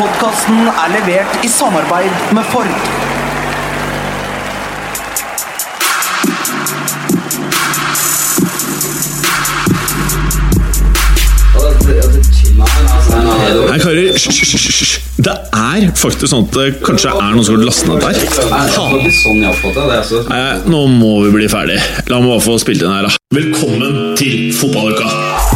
Podkasten er levert i samarbeid med Ford. Nei, karer, hysj. Det er faktisk sånn at det kanskje er noen som har lastet ned der. Nei, nå må vi bli ferdig. La meg bare få spilt inn her, da. Velkommen til fotballuka!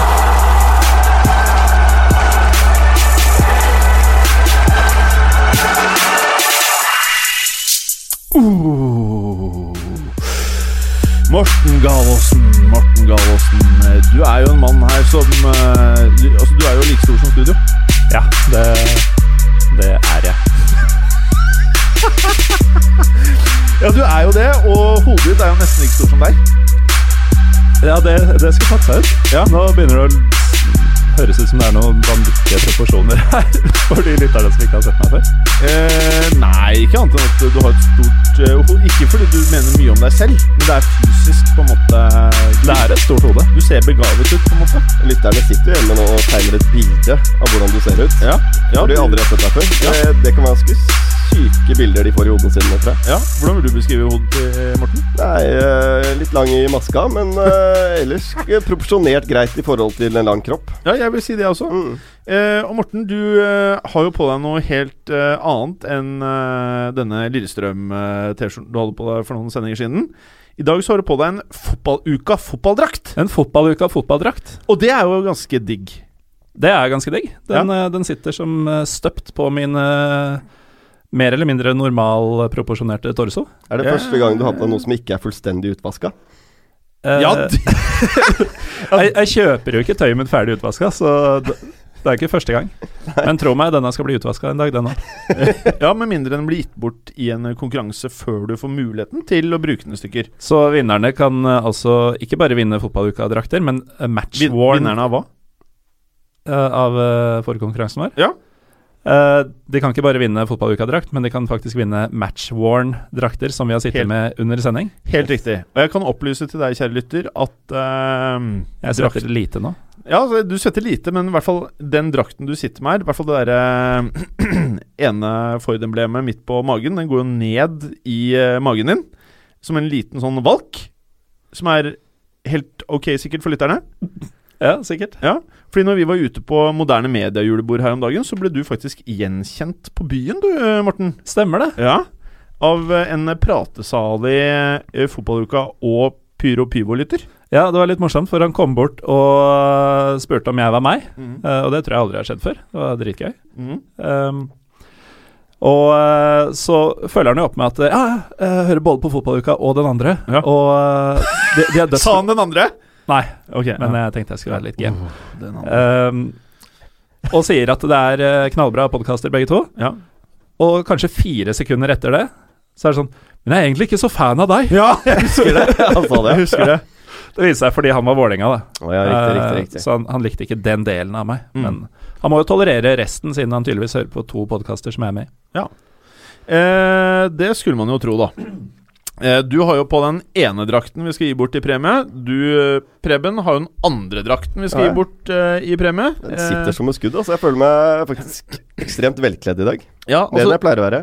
Morten Galaasen, Morten Galaasen. Du er jo en mann her som eh, du, altså, du er jo like stor som studio. Ja, det, det er jeg. Ja, du er jo det, og hodet ditt er jo nesten like stort som deg. Ja, det, det skal tatt seg ut. Ja. Nå begynner det å høres ut som det er noen vanvittige proporsjoner her for de lytterne som ikke har sett meg før. Eh, nei, ikke annet enn at du har et stort uh, Ikke fordi du mener mye om deg selv, men det er fysisk på en måte Det er et stort hode. Du ser begavet ut, på en måte. Lytterne sitter jo hjemme nå og tegner et bilde av hvordan du ser ut. Ja, ja, Har de du- aldri har sett deg før? Ja. Det, det kan være ganske syke bilder de får i hodene sine, tror jeg. ja. Hvordan vil du beskrive hodet til Morten? Nei, eh, litt lang i maska, men eh, ellers eh, proporsjonert greit i forhold til en lang kropp. Ja, jeg vil si det også. Mm. Eh, og Morten, du eh, har jo på deg noe helt eh, annet enn eh, denne Lillestrøm-T-skjorten du hadde på deg for noen sendinger siden. I dag så har du på deg en Fotballuka fotballdrakt. En fotballuka fotballdrakt. Og det er jo ganske digg. Det er ganske digg. Den, ja. den sitter som eh, støpt på min eh, mer eller mindre normal eh, torso. Er det første gang du har på deg noe som ikke er fullstendig utvaska? Uh, Ja, jeg, jeg kjøper jo ikke tøyet mitt ferdig utvaska, så det, det er ikke første gang. Men tro meg, denne skal bli utvaska en dag, denne. ja, med mindre den blir gitt bort i en konkurranse før du får muligheten til å bruke den i stykker. Så vinnerne kan eh, altså ikke bare vinne fotballuka-drakter, men eh, match Vin worn vinnerne av hva? Uh, av uh, forkonkurransen vår. Ja. Eh, de kan ikke bare vinne fotballuka-drakt, men de kan faktisk vinne match-worn-drakter, som vi har sittet Helt- med under sending. Helt riktig. Og jeg kan opplyse til deg, kjære lytter, at uh, Jeg svetter lite nå. Ja, altså, du svetter lite, men i hvert fall den drakten du sitter med her, i hvert fall det derre ene Ford-emblemet midt på magen, den går jo ned i uh, magen din, som en liten sånn valk, som er helt ok sikkert for lytterne. Ja, sikkert. Ja, fordi når vi var ute på moderne media-julebord her om dagen, så ble du faktisk gjenkjent på byen, du, eh, Morten. Stemmer det. Ja. Av eh, en pratesalig eh, fotballuka og Pyro Pyvo-lytter. Ja, det var litt morsomt, for han kom bort og spurte om jeg var meg. eh, og det tror jeg aldri har skjedd før. Det var dritgøy. Mm. Um, og eh, så følger han jo opp med at Ja, jeg hører både på fotballuka og den andre. Ja. Og eh, de, de. Sa han den andre? Nei, Ok, men ja. jeg tenkte jeg skulle være litt game. Den. Um, og sier at det er eh, knallbra podkaster, begge to. Ja. Og kanskje fire sekunder etter det, så er det sånn Men jeg er egentlig ikke så fan av deg. Ja, jeg husker det. Han sa det. Jeg husker det. Det viste seg fordi han var Vålerenga, da. Oh, ja, riktig, riktig, Eh, riktig. Så han, han likte ikke den delen av meg. Mm. Men han må jo tolerere resten, siden han tydeligvis hører på to podkaster som jeg er med i. Eh, det skulle man jo tro, da. Eh, du har jo på den ene drakten vi skal gi bort i premie. Du, eh, Preben, har jo den andre drakten vi skal Ja, gi bort uh, i premie. Den sitter som et skudd. Altså, jeg føler meg faktisk ekstremt velkledd i dag. Ja, altså, det er altså, jeg pleier å være.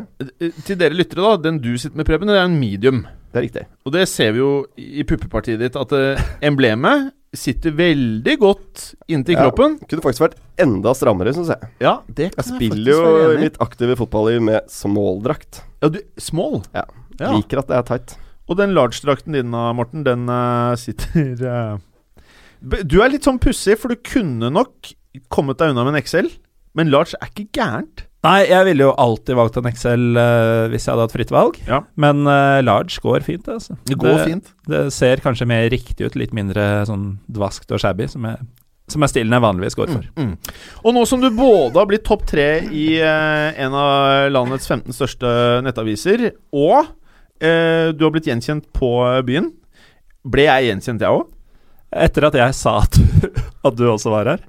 Til dere lyttere, da. Den du sitter med, Preben, det er en medium. Det er riktig. Og det ser vi jo i puppepartiet ditt, at emblemet sitter veldig godt inntil Ja. kroppen. Kunne faktisk vært enda strammere, syns jeg. Ja, det Jeg spiller jo litt aktive i fotball i med small-drakt. Ja, du, small. Ja. Ja. Liker at det er tight. Og den large-drakten din, Morten, den uh, sitter uh, Du er litt sånn pussig, for du kunne nok kommet deg unna med en XL, men large er ikke gærent. Nei, jeg ville jo alltid valgt en Excel uh, hvis jeg hadde hatt fritt valg. Ja. Men uh, large går fint, det, altså. Det går fint. Det ser kanskje mer riktig ut, litt mindre sånn dvaskt og shabby, som jeg som er stilen jeg vanligvis går for. Mm. Og nå som du både har blitt topp tre i eh, en av landets 15 største nettaviser, og eh, du har blitt gjenkjent på byen, ble jeg gjenkjent, jeg òg? Etter at jeg sa at, at du også var her.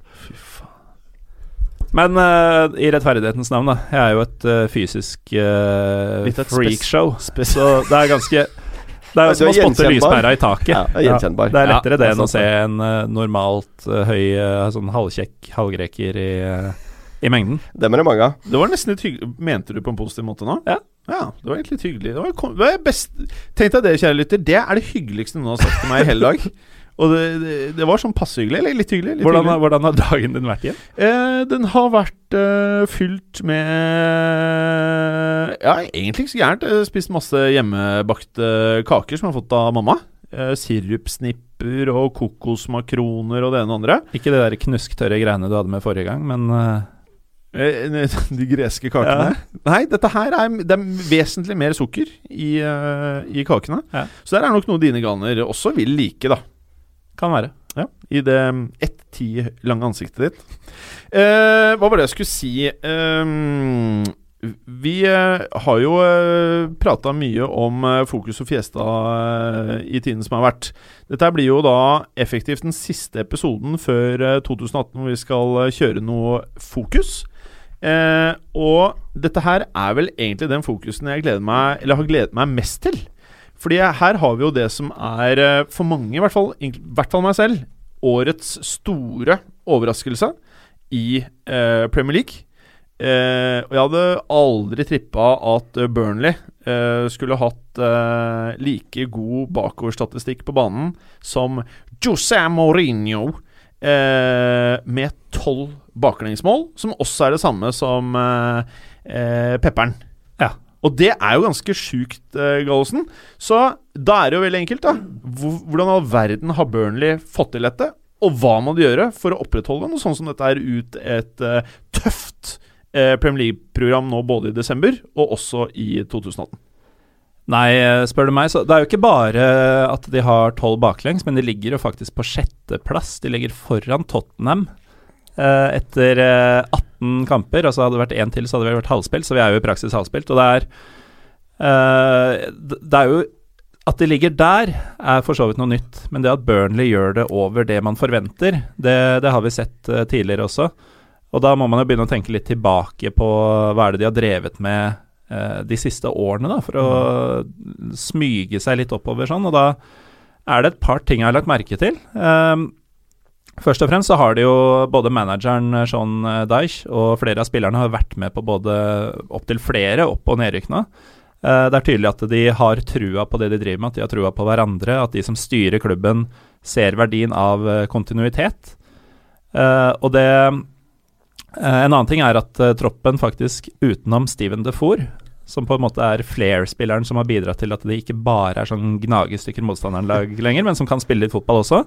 Men uh, i rettferdighetens navn, da. Jeg er jo et uh, fysisk uh, Litt et freakshow. Så det er ganske Det er jo som å spotte lyspæra i taket. Ja, det er gjenkjennbar. Det er lettere det det er enn å se en uh, normalt uh, høy, uh, sånn halvkjekk halvgreker i, eh, i mengden. Dem er det mange av. Det var nesten litt hyggelig Mente du på en positiv måte nå? Ja. Ja, det var egentlig litt hyggelig. Det var, det var best Tenk deg det, kjære lytter. Det er det hyggeligste noen har sagt til meg i hele dag. Og det, det, det var sånn passe hyggelig. Eller litt hyggelig. Litt Hvordan, hyggelig. hvordan har dagen din vært igjen? Eh, den har vært eh, fylt med Ja, egentlig ikke så gærent. Spist masse hjemmebakte kaker som jeg har fått av mamma. Eh, Sirupsnipper og kokosmakroner og det ene og andre. Ikke det der knusktørre greiene du hadde med forrige gang, men eh, Eh, De greske kakene? Nei, dette her er, det er vesentlig mer sukker i, uh, i kakene. Ja. Så der er nok noe dine ganer også vil like, da. Kan være. Ja, I det ett ti lange ansiktet ditt. Eh, hva var det jeg skulle si? Eh, vi eh, har jo uh, prata mye om eh, Fokus og Fiesta eh, i tiden som har vært. Dette blir jo da effektivt den siste episoden før eh, 2018 hvor vi skal eh, kjøre noe fokus. Eh, og dette her er vel egentlig den fokusen jeg gleder meg Eller har gledet meg mest til. Fordi her har vi jo det som er, eh, for mange, i hvert fall, i hvert fall meg selv, årets store overraskelse i eh, Premier League. Eh, og jeg hadde aldri trippa at eh, Burnley eh, skulle hatt eh, like god bakoverstatistikk på banen som José Mourinho med tolv baklengsmål, som også er det samme som Pepperen. Og det er jo ganske sjukt, eh, Gallosen. Så da er det jo veldig enkelt, da. Hvordan all verden har Burnley fått til dette? Og hva må de gjøre for å opprettholde noe sånn som dette er ut et eh, tøft eh, Premier League-program nå både i desember og også i 2018? Nei, eh, spør du meg, så det er jo ikke bare at de har tolv baklengs, men de ligger jo faktisk på sjetteplass. De ligger foran Tottenham etter eh, 18 kamper. Altså hadde det vært én til, så hadde vi vært halvspilt, så vi er jo i praksis halvspilt. Og det er eh, Det er jo At de ligger der, er for så vidt noe nytt. Men det at Burnley gjør det over det man forventer, det, det har vi sett eh, tidligere også. Og da må man jo begynne å tenke litt tilbake på hva er det de har drevet med eh, de siste årene, da, for å smyge seg litt oppover sånn. Og da er det et par ting jeg har lagt merke til. Ehm, først og fremst så har de jo både manageren eh, Sean eh, Dyche og flere av spillerne har vært med på både opptil flere opp- og nedrykkene. Eh, det er tydelig at de har trua på det de driver med, at de har trua på hverandre, at de som styrer klubben ser verdien av kontinuitet. Og det En annen ting er at troppen faktisk utenom Steven Defour, som på en måte er flair-spilleren som har bidratt til at de ikke bare er sånn gnagestykker motstanderen-lag lenger, men som kan spille litt fotball også.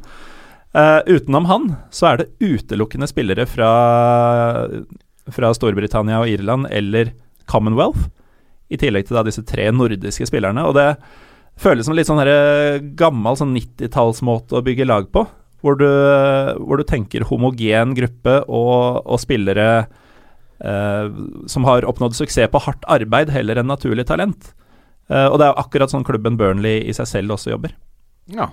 Eh, utenom han så er det utelukkende spillere fra, fra Storbritannia og Irland eller Commonwealth, i tillegg til da disse tre nordiske spillerne. Og det føles som litt sånn her gammel sånn 90-tallsmåte å bygge lag på, hvor du, hvor du tenker homogen gruppe og, og spillere uh, som har oppnådd suksess på hardt arbeid heller enn naturlig talent. Uh, og det er akkurat sånn klubben Burnley i seg selv også jobber. Ja.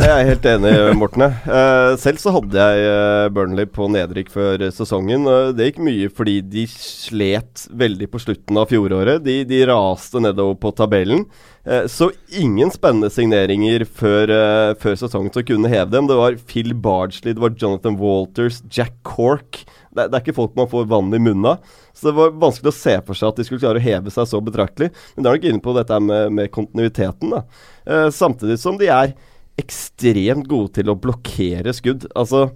Det er jeg helt enig i, Morten. Eh, selv så hadde jeg eh, Burnley på nedrykk før sesongen. Det gikk mye fordi de slet veldig på slutten av fjoråret. De, de raste nedover på tabellen. Eh, så ingen spennende signeringer før, før sesongen som kunne heve dem. Det var Phil Bardsley, det var Jonathan Walters, Jack Cork. Det, det er ikke folk man får vann i munnen av. Så det var vanskelig å se for seg at de skulle klare å heve seg så betraktelig. Men det er nok inne på dette med, med kontinuiteten. da. Eh, samtidig som de er ekstremt gode til å blokkere skudd. Altså,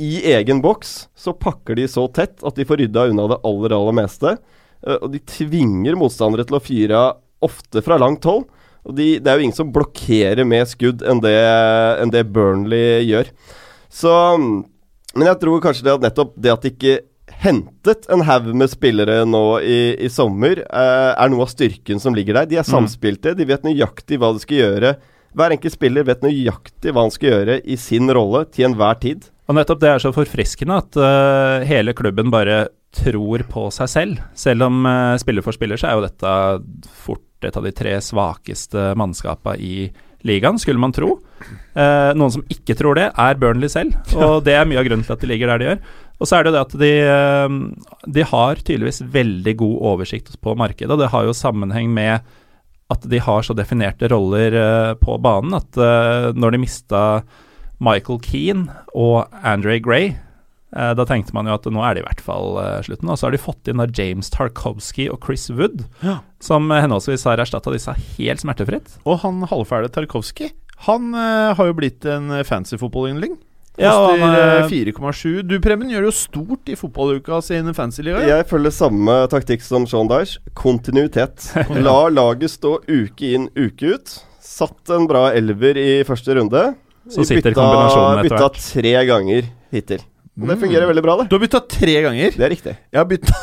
i egen boks så pakker de så tett at de får rydda unna det aller, aller meste. Eh, og de tvinger motstandere til å fyre ofte fra langt hold. Og de, det er jo ingen som blokkerer med skudd enn det, enn det Burnley gjør. Så Men jeg tror kanskje det at nettopp det at de ikke hentet en haug med spillere nå i, i sommer, eh, er noe av styrken som ligger der. De er samspilte, de vet nøyaktig hva de skal gjøre. Hver enkelt spiller vet nøyaktig hva han skal gjøre i sin rolle til enhver tid. Og nettopp det er så forfriskende at uh, hele klubben bare tror på seg selv. Selv om uh, spiller for spiller, så er jo dette fort et av de tre svakeste mannskapa i ligaen, skulle man tro. Eh, noen som ikke tror det, er Burnley selv, og det er mye av grunnen til at de ligger der de gjør. Og så er det jo det at de, eh, de har tydeligvis veldig god oversikt på markedet, og det har jo sammenheng med at de har så definerte roller eh, på banen at eh, når de mista Michael Keane og Andre Gray, da tenkte man jo at nå er det i hvert fall slutten. Og så har de fått inn da James Tarkovsky og Chris Wood, Ja. som henholdsvis har erstatta disse helt smertefritt. Og han halvfæle Tarkovsky, han har jo blitt en fancy fotballyndling. Ja, Koster han, er 4,7. Du, Preben, gjør jo stort i fotballuka sine fancy-liga. Jeg følger samme taktikk som Sean Dyche. Kontinuitet. La laget stå uke inn, uke ut. Satt en bra elver i første runde. Så sitter kombinasjonen etter bytta hvert. tre ganger hittil. Og det Mm. fungerer veldig bra, det. Du har bytta tre ganger. Det er riktig. Jeg har bytta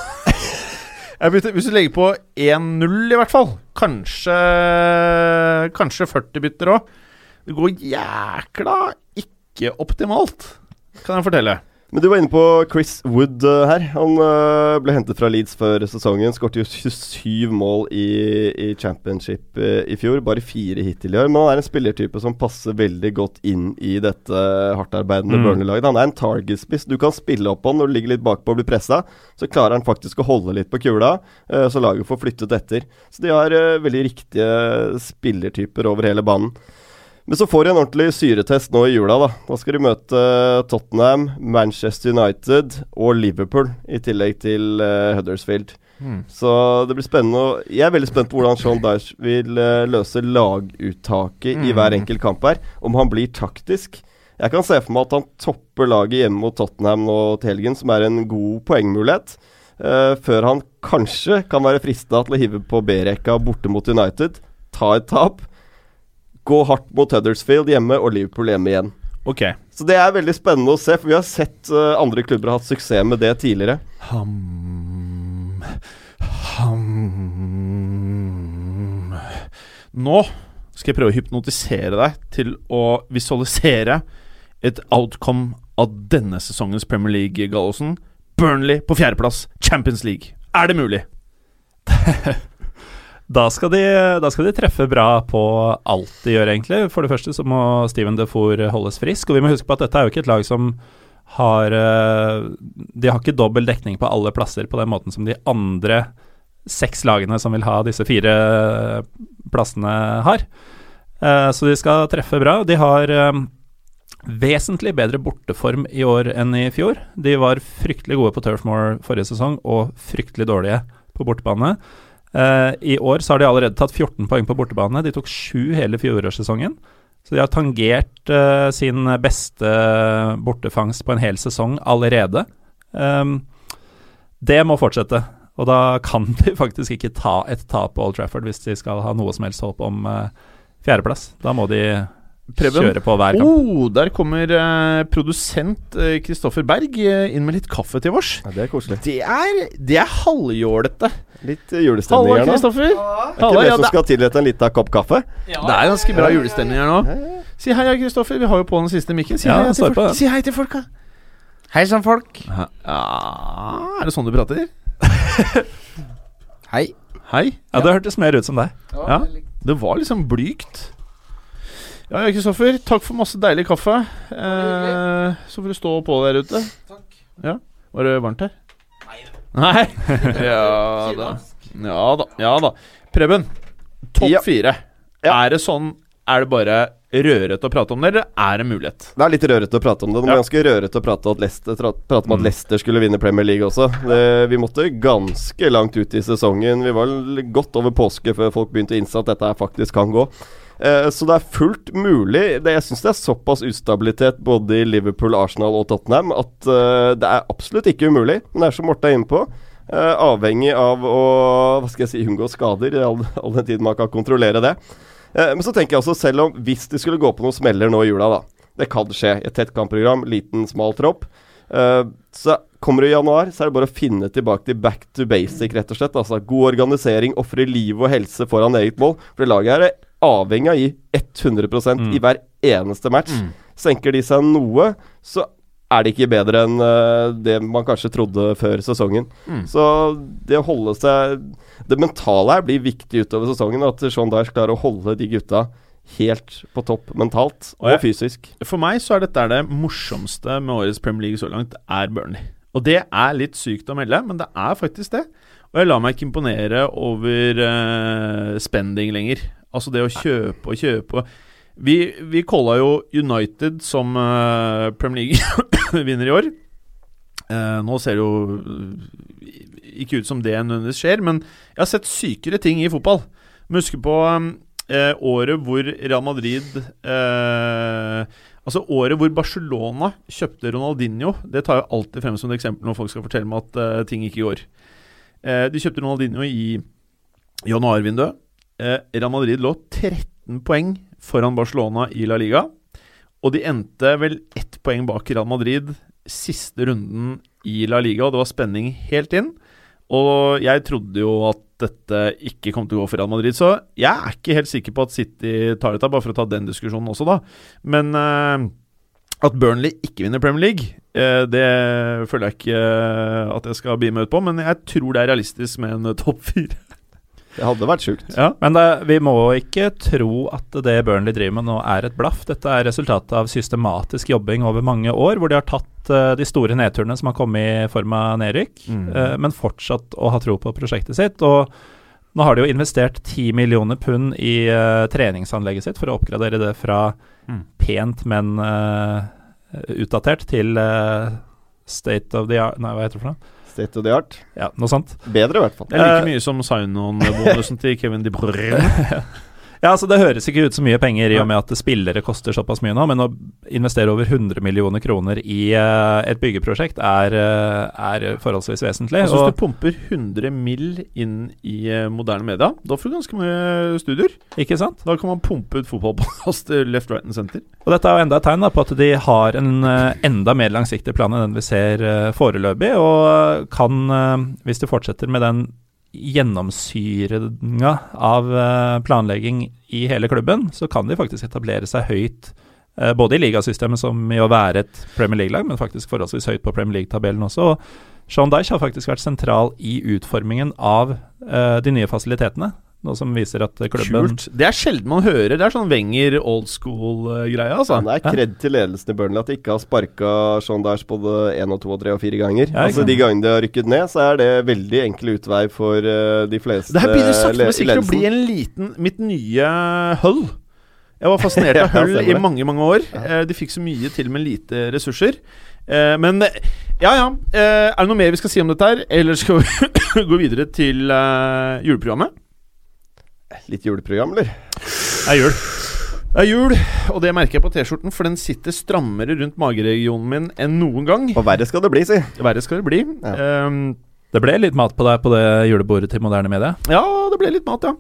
Hvis du legger på 1-0, i hvert fall Kanskje Kanskje 40 bytter òg. Det går jækla ikke optimalt, kan jeg fortelle. Men du var inne på Chris Wood uh, her. Han uh, ble hentet fra Leeds før sesongen. Skåret jo 27 mål i, i championship uh, i fjor. Bare fire hittil i år. Men han er en spillertype som passer veldig godt inn i dette hardtarbeidende Mm. Burnley-laget. Han er en target-spiss. Du kan spille opp han når du ligger litt bakpå og blir pressa. Så klarer han faktisk å holde litt på kula, så laget får flyttet etter. Så de har veldig riktige spillertyper over hele banen. Men så får de en ordentlig syretest nå i jula. Da Da skal de møte Tottenham, Manchester United og Liverpool, i tillegg til uh, Huddersfield. Så det blir spennende. Jeg er veldig spent på hvordan Sean Dyche vil uh, løse laguttaket i hver enkelt kamp her. Om han blir taktisk. Jeg kan se for meg at han topper laget hjemme mot Tottenham nå til helgen, som er en god poengmulighet. Uh, før han kanskje kan være frista til å hive på B-rekka borte mot United. Ta et tap. Gå hardt mot Huddersfield hjemme og Liverpool hjemme igjen. Ok. Så det er veldig spennende å se, for vi har sett uh, andre klubber ha hatt suksess med det tidligere. Ham Ham Nå skal jeg prøve å hypnotisere deg til å visualisere et outcome av denne sesongens Premier League, Gallosen. Burnley på fjerdeplass, Champions League. Er det mulig? Da skal, de, da skal de treffe bra på alt de gjør, egentlig. For det første så må Steven Defour holdes frisk. Og vi må huske på at dette er jo ikke et lag som har eh, De har ikke dobbel dekning på alle plasser på den måten som de andre seks lagene som vil ha disse fire plassene, har. Eh, Så de skal treffe bra. De har eh, vesentlig bedre borteform i år enn i fjor. De var fryktelig gode på Turfmore forrige sesong, og fryktelig dårlige på bortebane. Eh, I år så har de allerede tatt 14 poeng på bortebane. De tok sju hele fjorårssesongen. Så de har tangert uh, sin beste bortefangst på en hel sesong allerede. Um, det må fortsette. Og da kan de faktisk ikke ta et tap på Old Trafford hvis de skal ha noe som helst håp om uh, fjerdeplass. Da må de Preben? kjøre på hver kamp. Oh, der kommer uh, produsent Kristoffer Berg uh, inn med litt kaffe til vårs. Ja, det er koselig. Det er, det er halvjålete. Litt eh, julestemning Halla, her nå. Kristoffer. Er ikke Halla, det ja, som det, skal til etter en liten kopp kaffe? det er ganske bra julestemning her nå. Si hei, Kristoffer. Vi har jo på den siste mikken. Si Ja, hei til folk. Si hei til folka. Hei sann, folk. Ja, er det sånn du prater? Hei. Hei. Ja, det hørtes mer ut som deg. Ja, det var liksom blygt. Ja, Kristoffer. Takk for masse deilig kaffe. Eh, så får du stå på der ute. Takk. Ja. Var det varmt her? Nei. Ja da. Ja da. Ja da. Preben, topp Ja. fire. Ja. Er det sånn Er det bare rørete å prate om det, eller er det mulighet? Det er litt rørete å prate om det. Det var ganske rørete å prate, at Leicester, prate om at Mm. Leicester skulle vinne Premier League også. Det, vi måtte ganske langt ut i sesongen. Vi var godt over påske før folk begynte å innse at dette faktisk kan gå. Eh, så det er fullt mulig. Det, jeg syns det er såpass ustabilitet både i Liverpool, Arsenal og Tottenham at eh, det er absolutt ikke umulig. Men det er som Morten er inne på. eh, avhengig av å hva skal jeg si, unngå skader, all, all den tid man kan kontrollere det. Men så tenker jeg også, selv om hvis de skulle gå på noen smeller nå i jula, da Det kan skje. Et tett kampprogram, liten, smal tropp. Uh, så kommer det i januar, så er det bare å finne tilbake til back to basic, rett og slett. Altså God organisering, ofre liv og helse foran eget mål. For det laget her er avhengig av å gi 100% i hver eneste match. Senker de seg noe, så er det ikke bedre enn uh, det man kanskje trodde før sesongen. Mm. Så det å holde seg Det mentale her blir viktig utover sesongen. At Sean Dyche klarer å holde de gutta helt på topp mentalt Og og, fysisk. For meg så er dette det morsomste med årets Premier League så langt, er Burnley. Og det er litt sykt å melde, men det er faktisk det. Og jeg lar meg ikke imponere over uh, spending lenger. Altså det å kjøpe og kjøpe Vi, vi calla jo United som uh, Premier League-vinner i år. Uh, nå ser det jo eh, ikke ut som det nødvendigvis skjer, men jeg har sett sykere ting i fotball. Men husker på uh, året hvor Real Madrid Altså året hvor Barcelona kjøpte Ronaldinho. Det tar jeg alltid frem som et eksempel når folk skal fortelle meg at ting ikke går. De kjøpte Ronaldinho i januarvinduet. Eh, Real Madrid lå 13 poeng foran Barcelona i La Liga. Og de endte vel ett poeng bak Real Madrid siste runden i La Liga, og det var spenning helt inn. Og jeg trodde jo at dette ikke kom til å gå for Real Madrid, så jeg er ikke helt sikker på at City tar dette, bare for å ta den diskusjonen også, da. Men eh, at Burnley ikke vinner Premier League, uh, det føler jeg ikke uh, at jeg skal bli med ut på, men jeg tror det er realistisk med en topp fire. Det hadde vært sjukt. Ja. Men det, vi må ikke tro at det Burnley driver med nå er et blaff. Dette er resultatet av systematisk jobbing over mange år, hvor de har tatt uh, de store nedturene som har kommet i form av nedrykk, Mm. uh, men fortsatt å ha tro på prosjektet sitt. Og nå har de jo investert 10 millioner pund i uh, treningsanlegget sitt for å oppgradere det fra Mm. pent, men uh, utdatert til uh, state of the art Nei, hva heter det for noe? State of the art. Ja, noe sant. Bedre, i hvert fall. Det er like mye som sign-on-bonusen til Kevin De Bruyne. Ja, altså Det høres ikke ut så mye penger i og med at spillere koster såpass mye nå, men å investere over 100 millioner kroner i uh, et byggeprosjekt er, uh, er forholdsvis vesentlig. Altså, hvis du pumper 100 mill. inn i uh, moderne media, da får du ganske mye studier. ikke sant? Da kan man pumpe ut fotballbass til left, right and center. Og Dette er jo enda et tegn da, på at de har en enda mer langsiktig plan enn den vi ser foreløpig, og kan, hvis de fortsetter med den gjennomsyringa av eh, planlegging i hele klubben, så kan de faktisk etablere seg høyt eh, både i ligasystemet, som i å være et Premier League-lag, men faktisk forholdsvis høyt på Premier League-tabellen også. Og Sean Dyche har faktisk vært sentral i utformingen av eh, de nye fasilitetene, noe som viser at klubben Kult. Det er sjelden man hører. Det er sånn Wenger old school-greie, altså. Men det er kred til ledelsen i Burnley at de ikke har sparka Sean Dyche både én og to og tre og fire ganger. Ja, altså. De gangene de har rykket ned, så er det veldig enkel utvei for uh, de fleste Det her begynner sakte, men sikkert å bli en liten Mitt nye Hull. Jeg var fascinert av Ja, Hull i mange, mange år. Eh, De fikk så mye til med lite ressurser. Eh, Men eh, ja, ja. Eh, Er det noe mer vi skal si om dette her, eller skal vi gå videre til eh, juleprogrammet? Litt juleprogram, eller? Det er jul. Det er jul, og det merker jeg på T-skjorten, for den sitter strammere rundt mageregionen min enn noen gang. Og verre skal det bli, si. Verre skal det bli. Ja. Um, Det ble litt mat på deg på det julebordet til moderne media? ja, det ble litt mat, ja.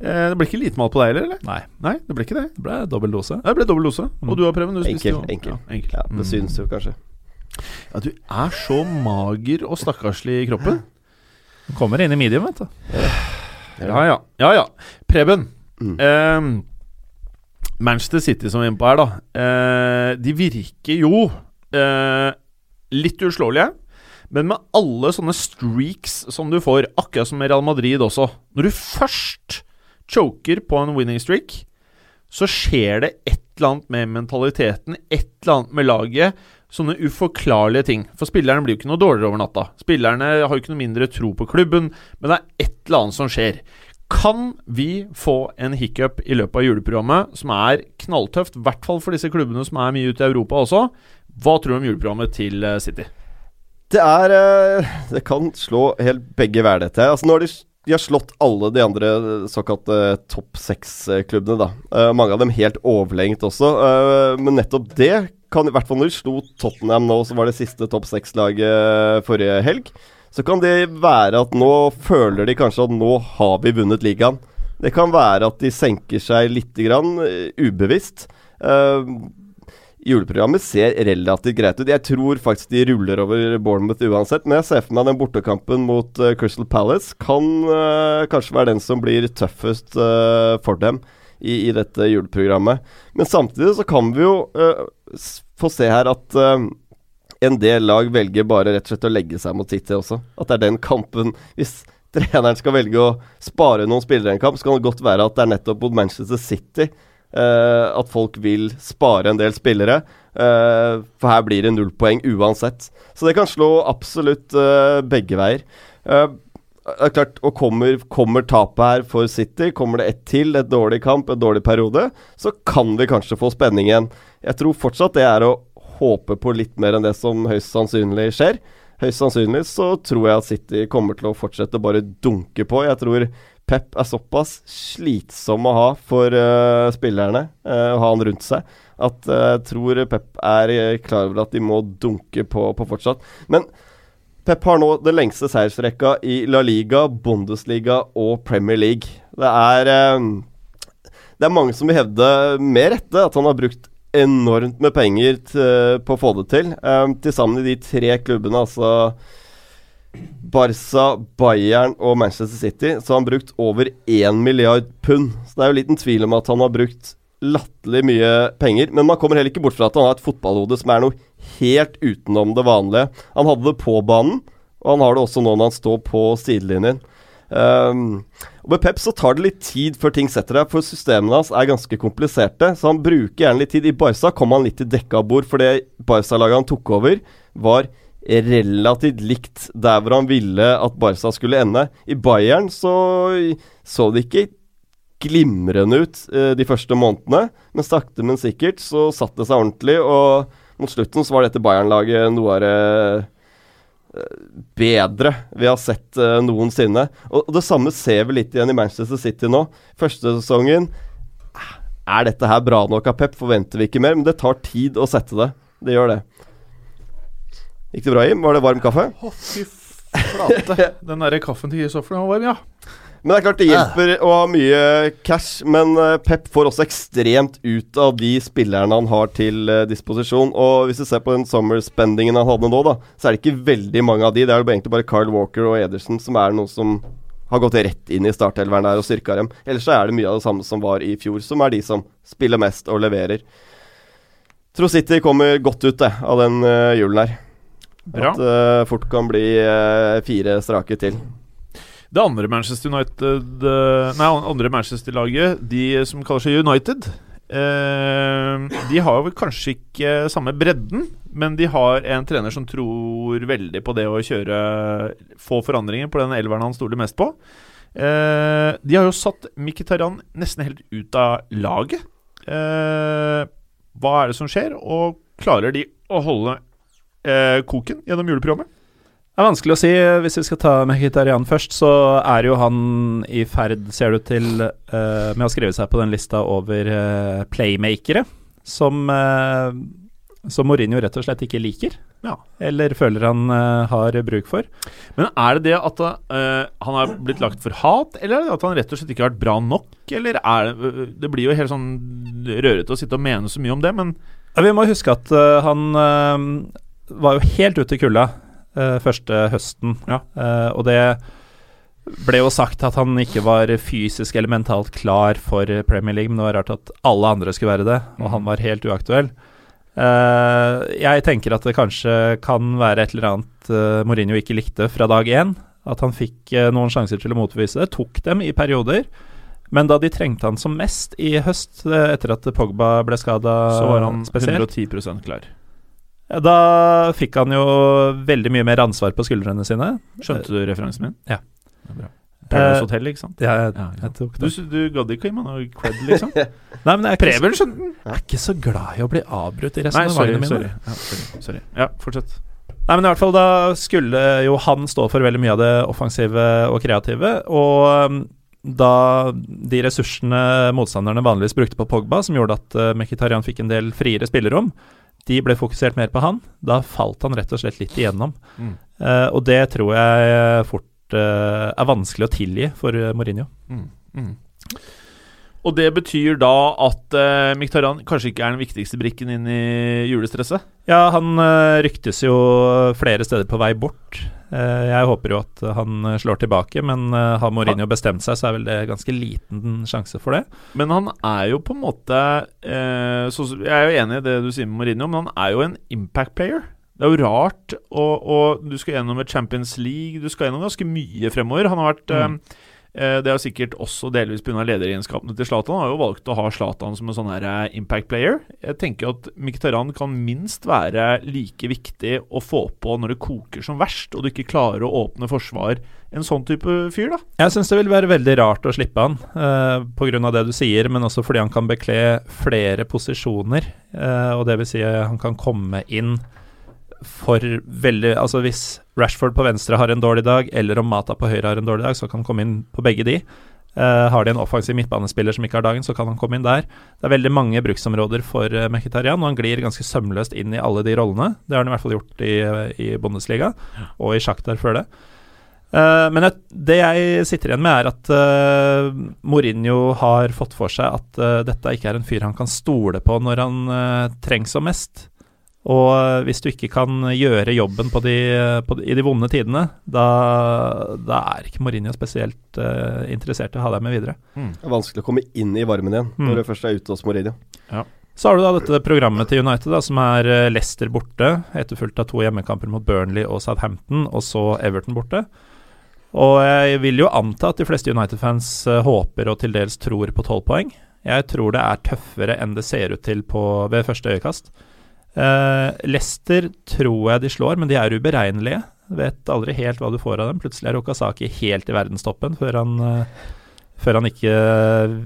Eh, det ble ikke lite mat på deg heller, eller? Nei, Nei, det ble ikke det. det ble dobbel dose. Ja, Det ble dobbel dose. Og Mm. du har prøvd? Du Enkel, jo- enkel. Ja, enkel. Ja, Det Mm. synes jo kanskje. Ja, du er så mager og stakkarslig i kroppen. Kommer inn i medium, vet du. Ja, ja. Ja, ja. Preben. Mm. Eh, Manchester City som vi er inne på her, da. Eh, de virker jo eh, litt uslåelige. Men med alle sånne streaks som du får, akkurat som med Real Madrid også Når du først choker på en winning streak, så skjer det et eller annet med mentaliteten, et eller annet med laget. Sånne uforklarlige ting. For spillerne blir jo ikke noe dårligere over natta. Spillerne har jo ikke noe mindre tro på klubben, men det er et eller annet som skjer. Kan vi få en hiccup i løpet av juleprogrammet som er knalltøft, i hvert fall for disse klubbene som er mye ute i Europa også? Hva tror du om juleprogrammet til eh, City? Det er eh, Det kan slå helt begge hver, dette. Altså, nå har de, de har slått alle de andre såkalte topp seks-klubbene, da. Uh, mange av dem helt overlengt også. Uh, men nettopp det kan i hvert fall når de slo Tottenham nå, som var det siste topp seks-laget forrige helg, så kan det være at nå føler de kanskje at nå har vi vunnet ligaen. Det kan være at de senker seg litt grann, eh, ubevisst. Uh, Juleprogrammet ser relativt greit ut. Jeg tror faktisk de ruller over Bournemouth uansett, men jeg ser for meg den bortekampen mot uh, Crystal Palace kan uh, kanskje være den som blir tøffest for dem i, i dette juleprogrammet. Men samtidig så kan vi jo få se her at uh, en del lag velger bare rett og slett å legge seg mot City også. At det er den kampen Hvis treneren skal velge å spare noen spillere i en kamp, så kan det godt være at det er nettopp mot Manchester City uh, at folk vil spare en del spillere. Uh, for her blir det null poeng uansett. Så det kan slå absolutt uh, begge veier. Det er klart, og kommer, kommer tapet her for City, kommer det ett til, et dårlig kamp, en dårlig periode, så kan vi kanskje få spenning igjen. Jeg tror fortsatt det er å håpe på litt mer enn det som høyst sannsynlig skjer. høyst sannsynlig så tror jeg at City kommer til å fortsette å bare dunke på. Jeg tror Pep er såpass slitsom å ha for uh, spillerne, uh, å ha han rundt seg, at uh, jeg tror Pep er klar over at de må dunke på, på fortsatt. Men Pep har nå den lengste seiersrekka i La Liga, Bundesliga og Premier League. Det er, det er mange som vil hevde, med rette, at han har brukt enormt med penger på å få det til. Um, til sammen i de tre klubbene, altså Barca, Bayern og Manchester City, så har han brukt over 1 milliard pund. Så det er jo liten tvil om at han har brukt latterlig mye penger. Men man kommer heller ikke bort fra at han har et fotballhode som er noe helt utenom det vanlige. Han hadde det på banen, og han har det også nå når han står på sidelinjen. Um, og Med Pep så tar det litt tid før ting setter deg, for systemene hans er ganske kompliserte. Så han bruker gjerne litt tid. I Barca kom han litt til dekka bord, for det Barca-laget han tok over, var relativt likt der hvor han ville at Barca skulle ende. I Bayern så så det ikke glimrende ut eh, de første månedene, men sakte, men sikkert så satt det seg ordentlig, og mot slutten så var dette Bayern-laget noe av det bedre vi har sett uh, noensinne. Og, og, det samme ser vi litt igjen i Manchester City nå. Første sesongen Er dette her bra nok av Pep? Forventer vi ikke mer? Men det tar tid å sette det. Det gjør det. Gikk det bra, Jim? Var det varm kaffe? Å, fy flate. Den derre kaffen til Kristoffer var varm, ja. Men det er klart det hjelper å ha mye cash, men eh, Pep får også ekstremt ut av de spillerne han har til uh, disposisjon. Og hvis du ser på den summer-spendingen han hadde nå, da, så er det ikke veldig mange av de. Det er jo egentlig bare Carl Walker og Ederson som er noe som har gått rett inn i startelveren der og styrka dem. Ellers så er det mye av det samme som var i fjor, som er de som spiller mest og leverer. Tror City kommer godt ut det, av den uh, julen her. Bra. At det uh, fort kan bli fire strake til. Det andre Manchester United eh, Nei, andre Manchester-laget, de som kaller seg United eh, De har vel kanskje ikke samme bredden, men de har en trener som tror veldig på det å kjøre få forandringer på den elveren han stoler mest på. Eh, de har jo satt Mkhitarian nesten helt ut av laget. Eh, hva er det som skjer, og klarer de å holde eh, koken gjennom juleprogrammet? Det er vanskelig å si. Hvis vi skal ta Mkhitarian først, så er jo han i ferd, ser du til, uh, med å skrive seg på den lista over uh, playmakere, som, uh, som Mourinho rett og slett ikke liker. Ja. Eller føler han har bruk for. Men er det det at han har blitt lagt for hat, eller er det at han rett og slett ikke har vært bra nok? Eller er det Det blir jo helt sånn rørete å sitte og mene så mye om det, men Vi må huske at han var jo helt ute i kulda uh, første høsten. Ja. Uh, og det ble jo sagt at han ikke var fysisk eller mentalt klar for Premier League, men det var rart at alle andre skulle være det, og han mm. var helt uaktuell. Uh, jeg tenker at det kanskje kan være et eller annet Mourinho ikke likte fra dag én. At han fikk noen sjanser til å motbevise det. Tok dem i perioder. Men da de trengte han som mest i høst, etter at Pogba ble skada Så var han spesielt, 110 klar. Da fikk han jo veldig mye mer ansvar på skuldrene sine. Skjønte du referansen min? Ja. ja Paradise uh, Hotel, ikke sant? Ja, jeg, ja, jeg tok det. Du, du gadd ikke å gi meg noe cred, liksom? Nei, men jeg er, ikke så, jeg er ikke så glad i å bli avbrutt i resonnementene mine. Sorry. Ja, sorry. sorry. Ja, fortsett. Nei, men i hvert fall Da skulle jo han stå for veldig mye av det offensive og kreative. Og um, da de ressursene motstanderne vanligvis brukte på Pogba, som gjorde at uh, Mkhitarian fikk en del friere spillerom, de ble fokusert mer på han. Da falt han rett og slett litt igjennom. Mm. Uh, og det tror jeg fort uh, er vanskelig å tilgi for Mourinho. Mm. Mm. Og det betyr da at uh, Miktarian kanskje ikke er den viktigste brikken inn i julestresset? Ja, han uh, ryktes jo flere steder på vei bort. Uh, jeg håper jo at han slår tilbake, men uh, har Mourinho bestemt seg, så er vel det ganske liten sjanse for det. Men han er jo på en måte så, Jeg er jo enig i det du sier med Mourinho, men han er jo en impact player. Det er jo rart, og, og du skal gjennom et Champions League, du skal gjennom ganske mye fremover. Han har vært mm Eh, det er sikkert også delvis pga. lederegenskapene til Zlatan. Han har jo valgt å ha Zlatan som en sånn her eh, impact player. Jeg tenker at Mkhitaryan kan minst være like viktig å få på når det koker som verst, og du ikke klarer å åpne forsvar. En sånn type fyr, da. Jeg syns det vil være veldig rart å slippe han, eh, pga. det du sier, men også fordi han kan bekle flere posisjoner. Eh, og det vil si han kan komme inn for veldig Altså hvis Rashford på venstre har en dårlig dag, eller om Mata på høyre har en dårlig dag, så kan han komme inn på begge de. Uh, har de en offensiv midtbanespiller som ikke har dagen, så kan han komme inn der. Det er veldig mange bruksområder for uh, Mkhitarian, og han glir ganske sømløst inn i alle de rollene. Det har han i hvert fall gjort i, i Bundesliga, og i Shakhtar før det. Uh, men et, det jeg sitter igjen med, er at Mourinho har fått for seg at dette ikke er en fyr han kan stole på når han trengs som mest. Og hvis du ikke kan gjøre jobben på de, på de, i de vonde tidene, da, da, er ikke Mourinho spesielt uh, interessert i å ha deg med videre. Mm. Det er vanskelig å komme inn i varmen igjen mm. når du først er ute hos Mourinho. Ja. Så har du da dette programmet til United, da, som er uh, Leicester borte, etterfulgt av to hjemmekamper mot Burnley og Southampton, og så Everton borte. Og jeg vil jo anta at de fleste United-fans uh, håper og til dels tror på tolv poeng. Jeg tror det er tøffere enn det ser ut til på, ved første øyekast. Uh, Leicester tror jeg de slår, men de er uberegnelige. Vet aldri helt hva du får av dem. Plutselig er Okasaki helt i verdenstoppen før han, uh, før han ikke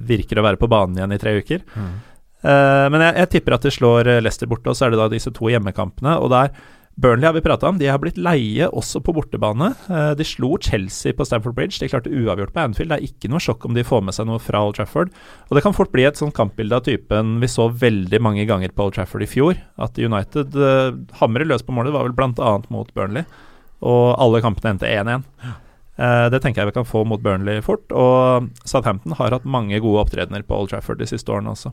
virker å være på banen igjen i tre uker. Mm. Uh, men jeg, jeg, tipper at de slår Leicester borte, og så er det da disse to hjemmekampene. Og der Burnley har vi prata om. De har blitt leie også på bortebane. Eh, de slo Chelsea på Stamford Bridge. De klarte uavgjort på Anfield. Det er ikke noe sjokk om de får med seg noe fra Old Trafford. Og det kan fort bli et sånt kampbilde av typen vi så veldig mange ganger på Old Trafford i fjor. At United uh, hamrer løs på målet. Var vel bl.a. mot Burnley. Og alle kampene endte 1-1. Uh, eh, det tenker jeg vi kan få mot Burnley fort. Og Southampton har hatt mange gode opptredener på Old Trafford de siste årene også.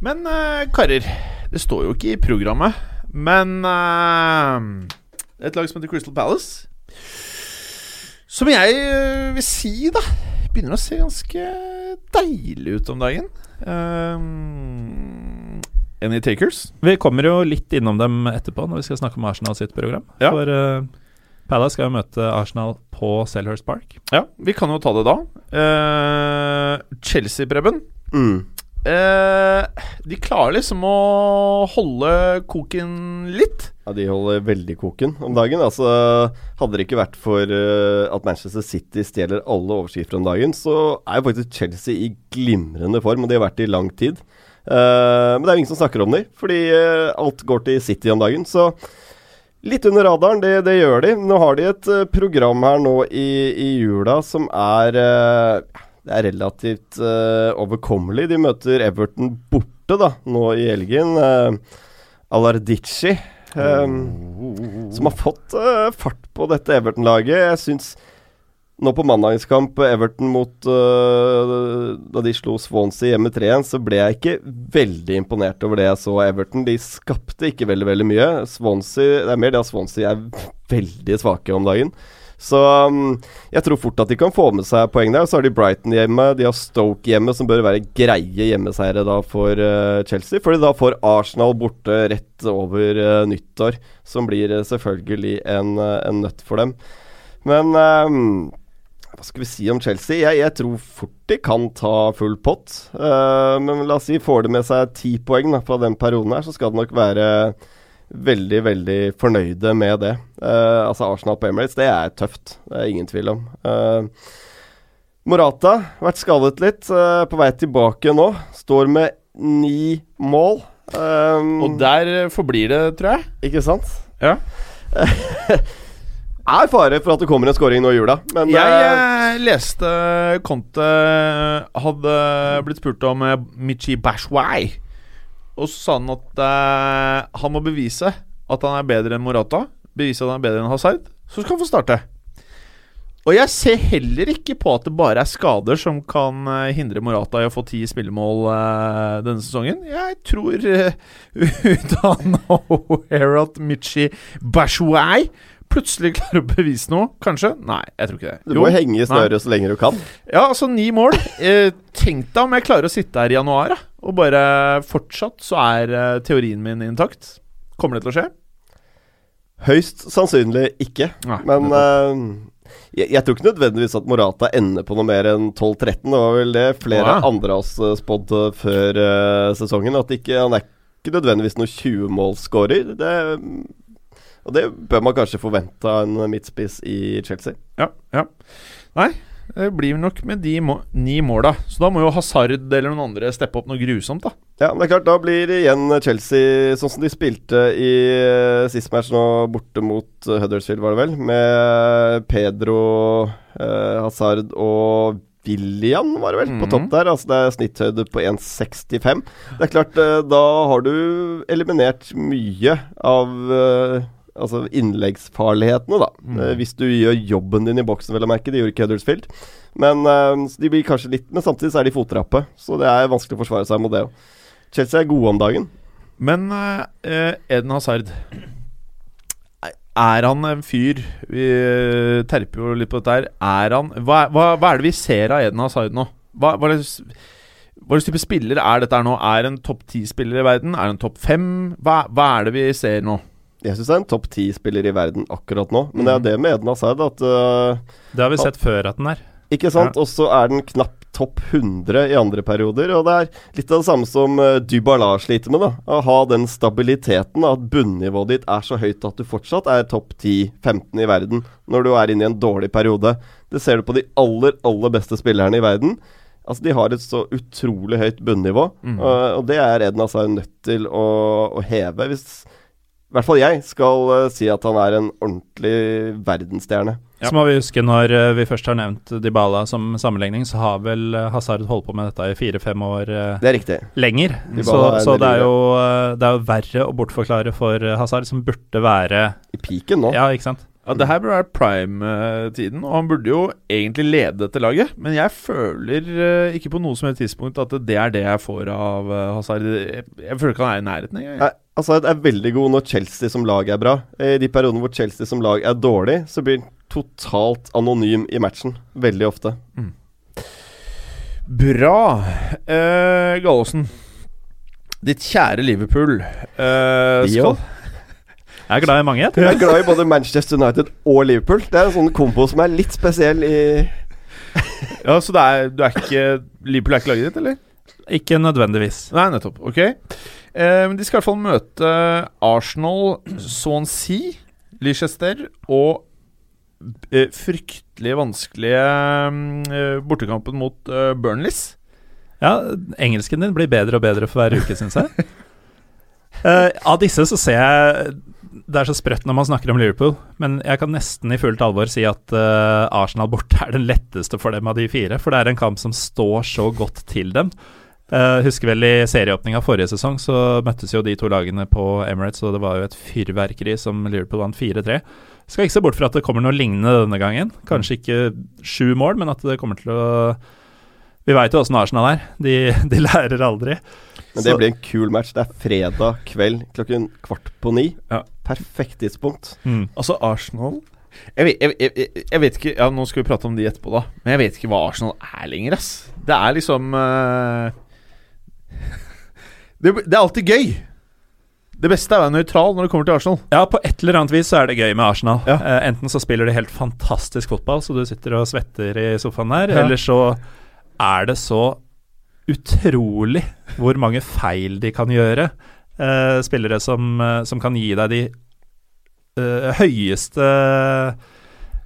Men uh, karer, det står jo ikke i programmet. Men uh, et lag som heter Crystal Palace Som jeg uh, vil si, da Begynner å se ganske deilig ut om dagen. Um, any takers? Vi kommer jo litt innom dem etterpå, når vi skal snakke om Arsenal sitt program. Ja. For uh, Palace skal jo møte Arsenal på Selhurst Park. Ja, vi kan jo ta det da. Uh, Chelsea, Preben. Mm. Eh, de klarer liksom å holde koken litt. Ja, De holder veldig koken om dagen. Altså, Hadde det ikke vært for uh, at Manchester City stjeler alle overskrifter om dagen, så er jo faktisk Chelsea i glimrende form, og de har vært det i lang tid. Uh, men det er jo ingen som snakker om dem, fordi uh, alt går til City om dagen. Så litt under radaren, det, det gjør de. Nå har de et program her nå i, i jula som er det er relativt uh, overkommelig. De møter Everton borte da, nå i helgen. Uh, Alardici, um, oh. som har fått uh, fart på dette Everton-laget. Jeg syns nå på mandagskamp Everton mot Da de slo Swansea hjemme 3-1, så ble jeg ikke veldig imponert over det jeg så Everton. De skapte ikke veldig veldig mye. Swansea, Det er mer det at Swansea er veldig svake om dagen. Så um, jeg tror fort at de kan få med seg poeng der. Så har de Brighton hjemme, de har Stoke hjemme, som bør være greie hjemmeseiere da for uh, Chelsea. Fordi da får Arsenal borte rett over uh, nyttår, som blir uh, selvfølgelig en, en, nøtt for dem. Men um, hva skal vi si om Chelsea? Jeg, jeg, tror fort de kan ta full pott. men la oss si får de med seg ti poeng da, fra den perioden her, så skal det nok være veldig, veldig fornøyde med det. Uh, altså Arsenal på Emirates, det er tøft. Det er ingen tvil om. Uh, Morata, vært skadet litt. Uh, på vei tilbake nå. Står med ni mål. Um, Og der forblir det, tror jeg. Ikke sant? Ja. er fare for at det kommer en scoring nå i jula. Men jeg uh, leste Conte hadde blitt spurt om Michi Bashwai og så sa han at eh, han må bevise at han er bedre enn Morata. Bevise at han er bedre enn Hazard. Så skal han få starte. Og jeg ser heller ikke på at det bare er skader som kan uh, hindre Morata i å få ti spillemål uh, denne sesongen. Jeg tror ut av nowhere at Michi Bashwai plutselig klarer å bevise noe, kanskje? Nei, jeg tror ikke det. Du må henge i snøret så lenge du kan. Ja, altså ni mål. Eh, tenk deg om jeg klarer å sitte her i januar da, og bare fortsatt så er eh, teorien min intakt. Kommer det til å skje? Høyst sannsynlig ikke. Nei, Men eh, jeg, jeg, tror ikke nødvendigvis at Morata ender på noe mer enn 12-13. Det var vel det flere ja. andre av oss spådde før sesongen. At ikke, han er ikke nødvendigvis noen 20-målsskårer. Det og det bør man kanskje forvente av en midtspiss i Chelsea. Ja, ja. Nei, det blir nok med de må ni måla. Så da må jo Hazard eller noen andre steppe opp noe grusomt, da. Ja, men det er klart, da blir igjen Chelsea sånn som de spilte i uh, sist match nå, borte mot uh, Huddersfield, var det vel, med Pedro, uh, Hazard og William, var det vel, på topp der. Altså det er snitthøyde på 1,65. Det er klart, da har du eliminert mye av altså innleggsfarlighetene, da. Mm. hvis du gjør jobben din i boksen, vel å merke. Det gjorde ikke Huddersfield. Men de blir kanskje litt Men samtidig så er de fotrappe, så det er vanskelig å forsvare seg mot det òg. Chelsea er gode om dagen. Men uh, Eden Hazard Er han en fyr Vi uh, terper jo litt på dette her. Er han hva, hva, hva, er det vi ser av Eden Hazard nå? Hva, hva slags type spiller er dette her nå? Er en topp ti-spiller i verden? Er en topp fem? Hva, hva, er det vi ser nå? Jeg syns det er en topp ti-spiller i verden akkurat nå. Men det er mm. det med Eden Hazard at uh, Det har vi sett før at den er. Ikke sant? Ja. Og så er den knapt topp 100 i andre perioder. Og det er litt av det samme som uh, Dybala sliter med. da Å ha den stabiliteten, at bunnivået ditt er så høyt at du fortsatt er topp 10-15 i verden når du er inne i en dårlig periode. Det ser du på de aller, aller beste spillerne i verden. Altså De har et så utrolig høyt bunnivå, mm. uh, og det er Eden Hazard nødt til å, å heve. Hvis i hvert fall jeg skal uh, si at han er en ordentlig verdensstjerne. Ja. Så må vi huske, når uh, vi først har nevnt Dybala som sammenligning, så har vel uh, Hazard holdt på med dette i fire-fem år Det er riktig. lenger. Så, er så det, er jo, det er jo verre å bortforklare for Hazard, som burde være I piken nå. Ja, ikke sant? Ja, Det her burde være prime-tiden, og han burde jo egentlig lede dette laget. Men jeg føler uh, ikke på noe som helst tidspunkt at det er det jeg får av uh, Hazard. Jeg, jeg, føler ikke han er i nærheten engang. Nei, altså, er veldig god når Chelsea som lag er bra. I de periodene hvor Chelsea som lag er dårlig, så blir han totalt anonym i matchen. Veldig ofte. Mm. Bra. Uh, Gallosen. Ditt kjære Liverpool. Uh, skal jeg er glad i mange. Jeg, jeg er glad i både Manchester United og Liverpool. Det er en sånn kombo som er litt spesiell i Ja, Så det er, du er ikke Liverpool er ikke laget ditt, eller? Ikke nødvendigvis. Nei, nettopp. Ok. Eh, de skal i hvert fall møte Arsenal, Swansea, Leicester og eh, fryktelig vanskelige eh, bortekampen mot Burnleys. Ja, engelsken din blir bedre og bedre for hver uke, syns jeg. Uh, av disse så ser jeg det er så sprøtt når man snakker om Liverpool, men jeg kan nesten i fullt alvor si at uh, Arsenal borte er den letteste for dem av de fire. For det er en kamp som står så godt til dem. Uh, husker vel i serieåpninga forrige sesong så møttes jo de to lagene på Emirates, og det var jo et fyrverkeri som Liverpool vant 4-3. Skal ikke se bort fra at det kommer noe lignende denne gangen. Kanskje ikke sju mål, men at det kommer til å Vi veit jo åssen Arsenal er. De, de lærer aldri. Men det blir en kul match. Det er fredag kveld klokken kvart på ni. Ja. Perfekt tidspunkt. Mm. Altså, Arsenal jeg vet, jeg, jeg, jeg vet, ikke Ja, Nå skal vi prate om de etterpå, da. Men jeg vet ikke hva Arsenal er lenger, ass. Det er liksom uh, det, det, er alltid gøy. Det beste er å være nøytral når det kommer til Arsenal. Ja, på et eller annet vis så er det gøy med Arsenal. Ja. Uh, enten så spiller de helt fantastisk fotball, så du sitter og svetter i sofaen der, ja. eller så er det så utrolig hvor mange feil de kan gjøre. Uh, spillere som, uh, som, kan gi deg de uh, høyeste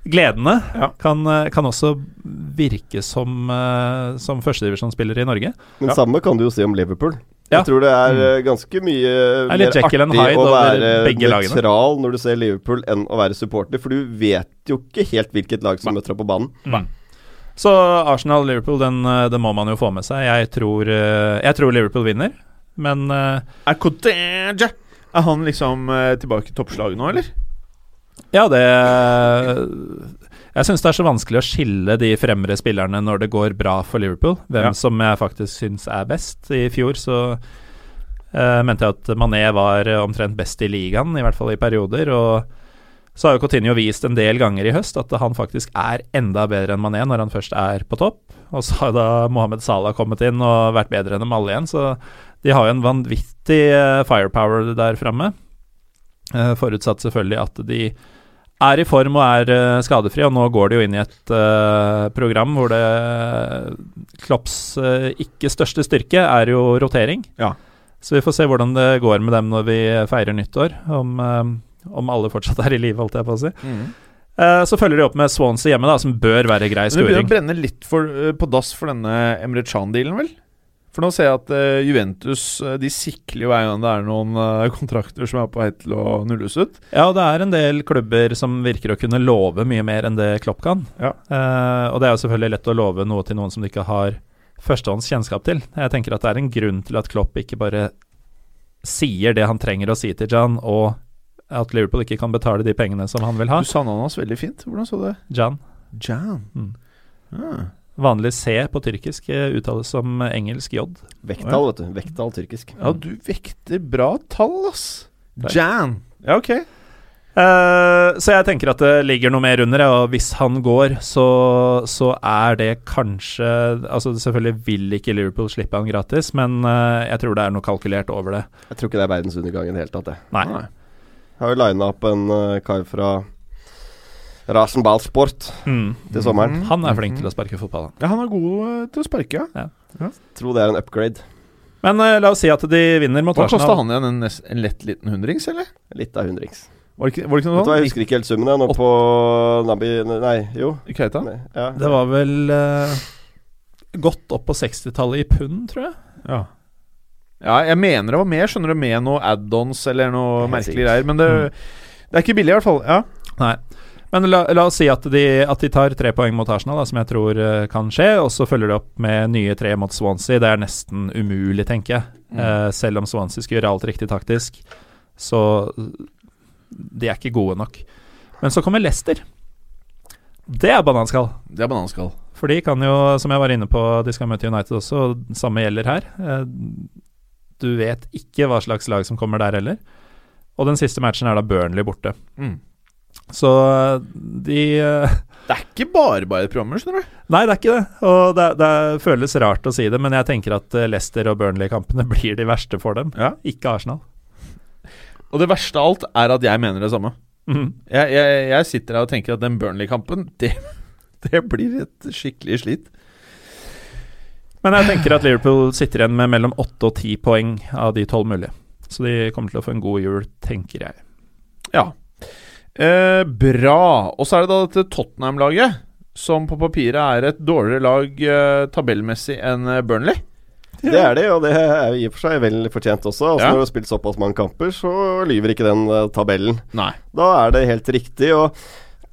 gledene. Ja. Kan, kan, også virke som, uh, som førstedivisjonsspillere i Norge. Men ja. samme kan du jo si om Liverpool. Ja. Jeg tror det er mm. ganske mye mer artig å være nøytral når du ser Liverpool, enn å være supporter. For du vet jo ikke helt hvilket lag som møter deg på banen. Mm. Så Arsenal-Liverpool, den, eh, den, må man jo få med seg. Jeg tror, eh, jeg tror Liverpool vinner, men Er Kodeja Er han liksom tilbake i toppslaget nå, eller? Ja, det Jeg syns det er så vanskelig å skille de fremre spillerne når det går bra for Liverpool. Hvem ja. som jeg faktisk syns er best. I fjor så uh, mente jeg at Mané var omtrent best i ligaen, i hvert fall i perioder. og så har jo Coutinho vist en del ganger i høst at han faktisk er enda bedre enn Mané når han først er på topp. Og så har da Mohammed Salah kommet inn og vært bedre enn dem alle igjen, så de har jo en vanvittig eh, firepower der framme. Forutsatt selvfølgelig at de er i form og er skadefri, og nå går de jo inn i et uh, program hvor det Klopps ikke største styrke er jo rotering. Ja. Så vi får se hvordan det går med dem når vi feirer nyttår. Om om alle fortsatt er i live, holdt jeg på å si. Mm. Uh, så følger de opp med Swansea hjemme, da, som bør være grei skuring. Det begynner å brenne litt for, uh, på dass for denne Emre Chan-dealen, vel? For nå ser jeg at uh, Juventus eh, De sikler hver gang det er noen uh, kontrakter som er på vei til å nulles ut. Ja, og det er en del klubber som virker å kunne love mye mer enn det Klopp kan. Ja. Uh, og det er jo selvfølgelig lett å love noe til noen som du ikke har førstehånds kjennskap til. Jeg tenker at det er en grunn til at Klopp ikke bare sier det han trenger å si til Jan, og at Liverpool ikke kan betale de pengene som han vil ha. Du sa navnet hans veldig fint. Hvordan så du det? Jan. Jan. Mm. Ah. Vanlig C på tyrkisk eh, uttales som engelsk J. Vekttall, vet du. Vekttall tyrkisk. Ja, du vekter bra tall, ass. Takk. Jan. Ja, ok. Uh, så jeg tenker at det ligger noe mer under, og hvis han går, så, så er det kanskje Altså Selvfølgelig vil ikke Liverpool slippe han gratis, men uh, jeg tror det er noe kalkulert over det. Jeg tror ikke det er verdensundergangen i det hele tatt, det. Nei. Nei. Har jo lina opp en uh, kar fra Rasenballsport Mm. til sommeren. Mm. Han er flink til å sparke fotball. Ja, han er god eh, til å sparke, ja. Tror det er en upgrade. Men uh, la oss si at de vinner mot Hva kosta han igjen? En, en lett liten hundrings, eller? Litt av hundrings. Var det ikke, var det ikke Vet du hva, Jeg husker ikke helt summen, jeg. Nå Åt- på Nabi Nei, jo. Keita? Nei, Ja. Det var vel uh, godt opp på 60-tallet i pund, tror jeg. Ja. ja, jeg mener det var mer, skjønner du, med noe add-ons eller noe merkelige greier. Men det, det er ikke billig, i hvert fall. Ja. Nei. Men la, la oss si at de, at de tar tre poeng mot Arsenal, da, som jeg tror uh, kan skje, og så følger de opp med nye tre mot Swansea. Det er nesten umulig, tenker jeg. Mm. Uh, selv om Swansea skal gjøre alt riktig taktisk, så de er ikke gode nok. Men så kommer Leicester. Det er bananskall. Det er bananskall. For de kan jo, som jeg var inne på, de skal møte United også, samme gjelder her. Eh, Du vet ikke hva slags lag som kommer der heller. Og den siste matchen er da Burnley borte. Mm. Så eh, de eh, Det er ikke bare bare programmer, skjønner du. Nei, det er ikke det. Og det, det føles rart å si det, men jeg tenker at eh, Leicester og Burnley-kampene blir de verste for dem. Ja. Ikke Arsenal. Og det verste av alt er at jeg mener det samme. Mm. Jeg, jeg, jeg sitter her og tenker at den Burnley-kampen, det, det blir et skikkelig slit. Men jeg tenker at Liverpool sitter igjen med mellom åtte og ti poeng av de tolv mulige. Så de kommer til å få en god jul, tenker jeg. Ja. Eh, bra. Og så er det da dette Tottenham-laget, som på papiret er et dårligere lag eh, tabellmessig enn eh, Burnley. Det er det, og det er i og for seg vel fortjent også. Altså Ja. Når du har spilt såpass mange kamper, så lyver ikke den eh, tabellen. Nei. Da er det helt riktig. Og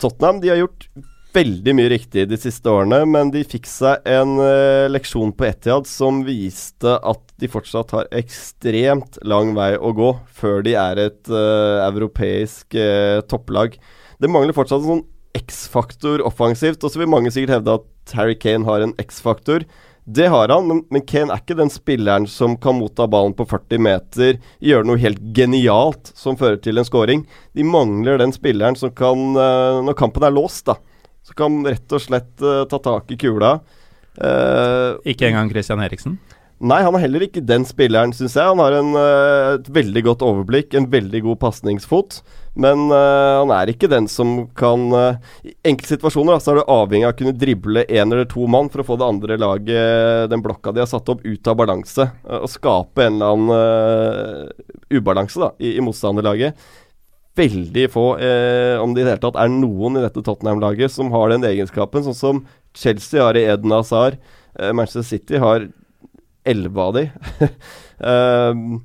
Tottenham de har gjort veldig mye riktig de siste årene, men de fikk seg en uh, leksjon på Etihad som viste at de fortsatt har ekstremt lang vei å gå før de er et uh, europeisk uh, topplag. Det mangler fortsatt en sånn X-faktor offensivt, og så vil mange sikkert hevde at Harry Kane har en X-faktor. Det har han, men, men Kane er ikke den spilleren som kan motta ballen på 40 meter, gjøre noe helt genialt som fører til en scoring. De mangler den spilleren som kan, når kampen er låst, da, så kan rett og slett uh, ta tak i kula. Uh, Ikke engang Christian Eriksen. Nei, han er heller ikke den spilleren, syns jeg. Han har en, uh, et veldig godt overblikk, en veldig god pasningsfot. Men uh, han er ikke den som kan uh, I enkelte situasjoner da, så er du avhengig av å kunne drible én eller to mann for å få det andre laget, den blokka de har satt opp, ut av balanse. og skape en eller annen ubalanse da, i, i motstanderlaget. Veldig få, eh, om det i det hele tatt er noen i dette Tottenham-laget, som har den egenskapen, sånn som Chelsea har i Eden Hazard. Eh, Manchester City har elleve av de. Ehm,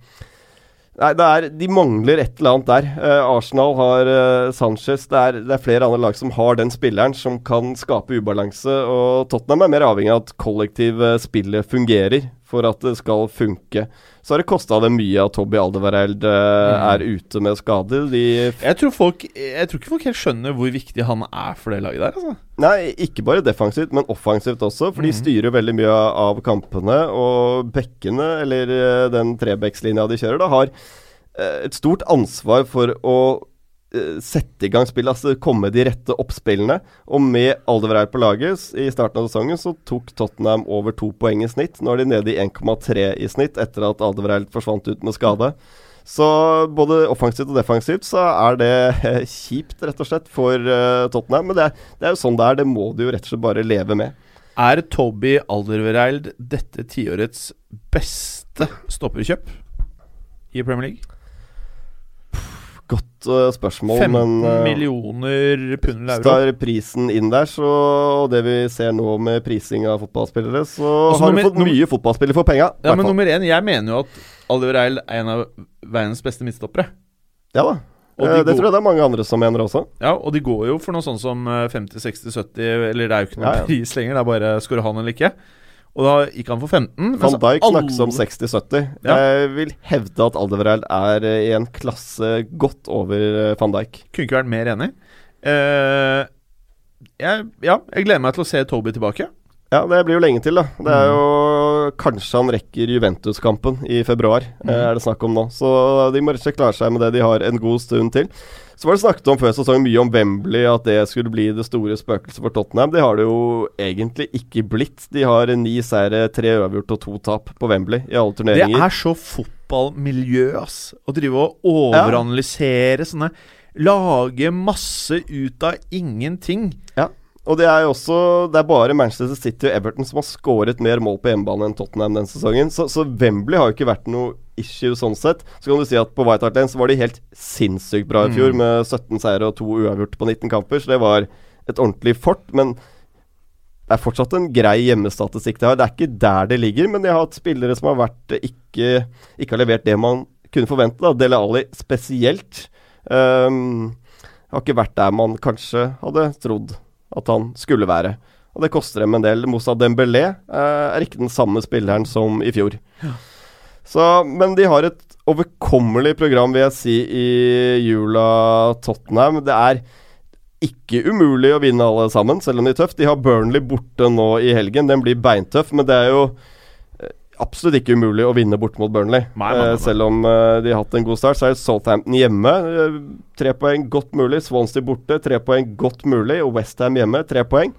nei, er, de mangler et eller annet der. Eh, Arsenal har eh, Sanchez. Det er, det er flere andre lag som har den spilleren som kan skape ubalanse. Og Tottenham er mer avhengig av at kollektivspillet fungerer for at det skal funke. Så har det kosta dem mye at Tobby Aldervereld eh, er ute med skade. De Jeg tror, folk, jeg tror ikke folk helt skjønner hvor viktig han er for det laget der. Altså. Nei, ikke bare defensivt, men offensivt også. For de Mhm. styrer veldig mye av kampene. Og bekkene, eller eh, den trebekslinja de kjører, da, har eh, et stort ansvar for å sette i gang spillet, altså komme de rette oppspillene. Og med Alderweireld på laget i starten av sesongen så tok Tottenham over to poeng i snitt. Nå er de nede i 1,3 i snitt etter at Alderweireld forsvant ut med skade. Så både offensivt og defensivt så er det eh, kjipt, rett og slett, for eh, Tottenham. Men det er, det er jo sånn det er. Det må de jo rett og slett bare leve med. Er Toby Alderweireld dette tiårets beste stopperkjøp i Premier League? Godt uh, spørsmål, 15 men uh, millioner pund euro. Står prisen inn der, så og det vi ser nå med prising av fotballspillere, så Også har nummer- du fått mye fotballspillere for penga. Ja, men nummer én, jeg mener jo at Oliver Eil er en av verdens beste midtstoppere. Ja da. Eh, de det går- tror jeg det er mange andre som mener også. Ja, og de går jo for noe sånn som eh, 50, 60, 70 Eller det er jo ikke noen Ja, ja. pris lenger, det er bare skal du ha den eller ikke. Og da gikk han for 15. Van Dijk snakkes om 60-70. Ja. Jeg vil hevde at Aldevereld er eh, i en klasse godt over eh, van Dijk. Kunne ikke vært mer enig. Uh, jeg, ja, jeg gleder meg til å se Toby tilbake. Ja, det blir jo lenge til, da. Det er Mm. jo Kanskje han rekker Juventus-kampen i februar, Mm. er det snakk om nå. Så de må rett og slett klare seg med det. De har en god stund til. Så var det snakket om før sesongen mye om Wembley, at det skulle bli det store spøkelset for Tottenham. Det har det jo egentlig ikke blitt. De har ni seire, tre uavgjort og to tap på Wembley i alle turneringer. Det er så fotballmiljø, ass. Å drive og overanalysere sånne Lage masse ut av ingenting. Ja. Og det er jo også Det er bare Manchester City og Everton som har skåret mer mål på hjemmebane enn Tottenham den sesongen. Så, så Wembley har jo ikke vært noe issue sånn sett. Så kan du si at på White Hart Lane så var de helt sinnssykt bra i fjor, Mm. med 17 seire og to uavgjort på 19 kamper. Så det var et ordentlig fort. Men det er fortsatt en grei hjemmestatistikk de har. Det er ikke der det ligger, men de har hatt spillere som har vært eh, ikke, ikke har levert det man kunne forvente. da Dele Alli spesielt. Um, har ikke vært der man kanskje hadde trodd at han skulle være. Og det koster dem en del. Moussa Dembélé uh, er ikke den samme spilleren som i fjor. Så, men de har et overkommelig program, vil jeg si, i jula Tottenham. Det er ikke umulig å vinne alle sammen, selv om de er tøft. De har Burnley borte nå i helgen. Den blir beintøff, men det er jo eh, absolutt ikke umulig å vinne borte mot Burnley. Nei, nei, nei. Eh, selv om eh, de har hatt en god start, så er Southampton hjemme. tre poeng, godt mulig. Swansea borte, tre poeng, godt mulig. Og Westham hjemme, tre poeng.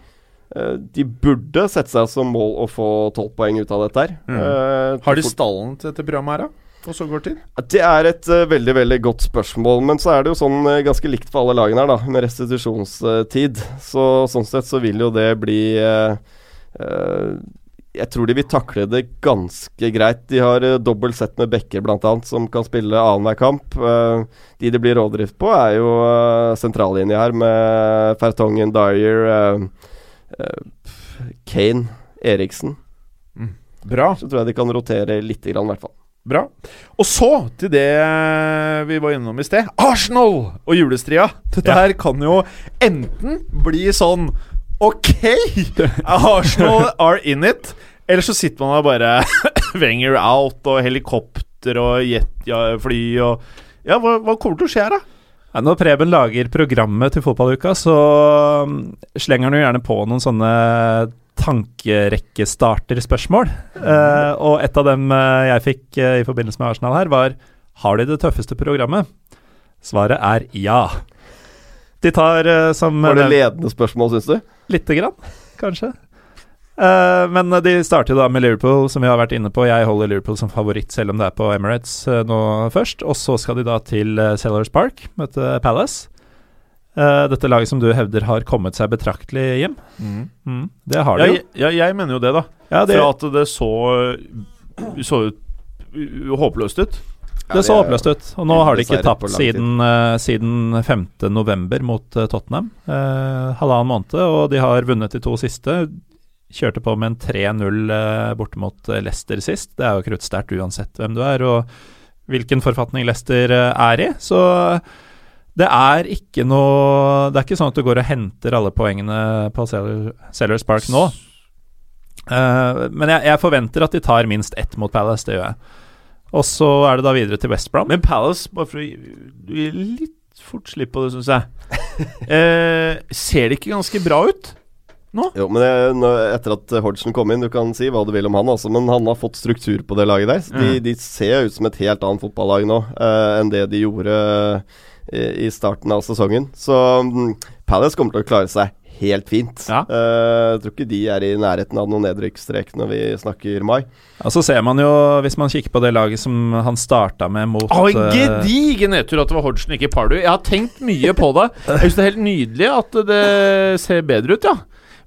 Eh, de burde sette seg som mål å få tolv poeng ut av dette her. Mm. Eh, Har de stallen til dette programmet her, da? Og så går tid? det er et uh, veldig veldig godt spørsmål, men så er det jo sånn uh, ganske likt for alle lagene her, da, med restitusjonstid. Så sånn sett så vil jo det bli Jeg tror de vil takle det ganske greit. De har uh, dobbelt sett med backer, bl.a., som kan spille annenhver kamp. De det blir rådrift på, er jo uh, sentrallinja her, med Fertongen, Dyer, eh, Kane, Eriksen. Bra. Så tror jeg de kan rotere lite grann, i hvert fall. Bra. Og så til det vi var innom i sted. Arsenal og julestria. Dette Ja. her kan jo enten bli sånn Ok! Arsenal are in it. Eller så sitter man der bare Wenger out og helikopter og jetfly og Ja, hva, hva kommer til å skje her, da? Ja, når Preben lager programmet til fotballuka, så mm, slenger han jo gjerne på noen sånne tankerekkestarterspørsmål. Eh, og et av dem eh, jeg fikk eh, i forbindelse med Arsenal her, var Har de det tøffeste programmet? Svaret er ja. De tar eh, som Var det ledende spørsmål, syns du? Lite grann, kanskje. Eh, men de starter jo da med Liverpool, som vi har vært inne på. Jeg holder Liverpool som favoritt, selv om det er på Emirates uh, nå først. Og så skal de da til uh, Sellers Park, møte Palace. Eh, dette laget som du hevder har kommet seg betraktelig hjem. Mm, det har de jo. jeg, ja, jeg mener jo det, da. Ja, det, Fra at det så Så ut håpløst ut. det så håpløst ut. Og nå har de ikke tapt siden, uh, siden 5. november mot uh, Tottenham. Uh, halvannen måned, og de har vunnet de to siste. Kjørte på med en 3-0 eh, borte mot eh, Leicester sist. Det er jo kruttsterkt uansett hvem du er, og hvilken forfatning Leicester eh, er i. Så det er ikke noe Det er ikke sånn at du går og henter alle poengene på Sellers Park nå. Uh, men jeg, jeg forventer at de tar minst ett mot Palace, det gjør jeg. Og så er det da videre til West Brom. Men Palace, bare for å gi litt fort slipp på det, syns jeg. uh, ser det ikke ganske bra ut? Jo, men det, nå, etter at Hodgson kom inn, du kan si hva du vil om han, altså, men han har fått struktur på det laget der. Så De, Mm. de ser ut som et helt annet fotballag nå eh, enn det de gjorde eh, i starten av sesongen. Så um, Palace kommer til å klare seg helt fint. Ja. Eh, jeg tror ikke de er i nærheten av noen nedrykksstrek når vi snakker mai. Og så ser man jo, hvis man kikker på det laget som han starta med mot Å, en eh, gedigen nedtur at det var Hodgson, ikke Pardu. Jeg har tenkt mye på det. Jeg syns det er helt nydelig at det ser bedre ut, ja.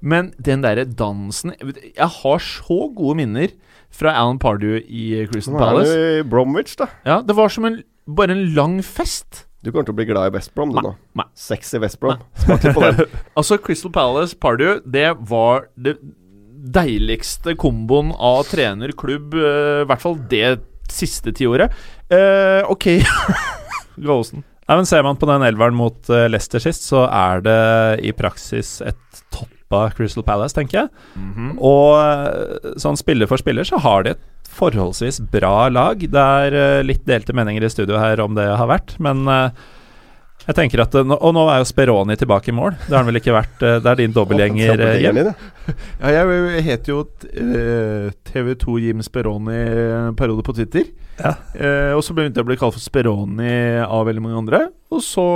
Men den derre dansen Jeg har så gode minner fra Alan Pardew i Crystal Nå er Palace. du i Bromwich, da. Ja, Det var som en, bare en lang fest. Du kommer til å bli glad i West Brom, du Nei, nå. nei. Sexy West Brom. Smak litt på den. Altså, Crystal Palace Pardew, det var det deiligste komboen av trener, klubb, eh, i hvert fall det siste tiåret. Uh, ok, Gallosen. Nei, men Ser man på den elveren mot eh, Leicester sist, så er det i praksis et toppa Crystal Palace, tenker jeg. Mhm. Og eh, sånn spiller for spiller så har de et forholdsvis bra lag. Det er eh, litt delte meninger i studio her om det har vært, men eh, jeg tenker at Og nå er jo Speroni tilbake i mål. Det har han vel ikke vært Det er din dobbeltgjenger hjem. ja. Jeg heter jo eh, TV2 Jim Speroni en periode på Twitter. Ja. Og så begynte jeg å bli kalt for Speroni av veldig mange andre. Og så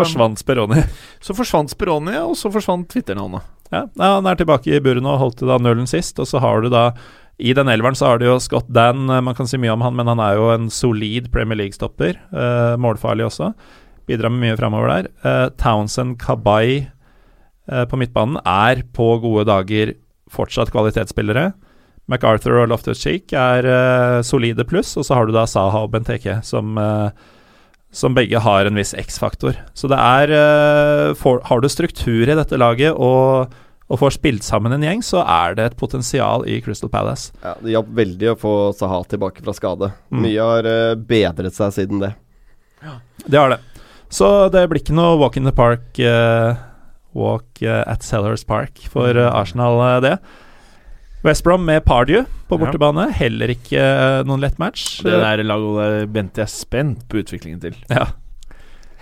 Forsvant Speroni. Så forsvant Speroni, og så forsvant Twitter-navnet. Ja, han er tilbake i buren og holdt da nullen sist. Og så har du da I den elveren så har du jo Scott Dan. eh, Man kan si mye om han, men han er jo en solid Premier League-stopper. Eh, målfarlig også. Bidrar med mye framover der. Eh, Townsend Kabay eh, på midtbanen er på gode dager fortsatt kvalitetsspillere. MacArthur og Loftus Cheek er eh, solide pluss, og så har du da Saha og Benteke som eh, som begge har en viss X-faktor. Så det er eh, får, Har du struktur i dette laget og, og får spilt sammen en gjeng, så er det et potensial i Crystal Palace. Ja, det hjalp veldig å få Saha tilbake fra skade. Mm. Mye har eh, bedret seg siden det. Ja. Det har det. Så det blir ikke noe walk in the park uh, Walk at Sellers Park for eh, Arsenal, det. West Brom med Pardew på Ja. bortebane. Heller ikke eh, noen lett match. Det der laget Bente er spent på utviklingen til. Ja.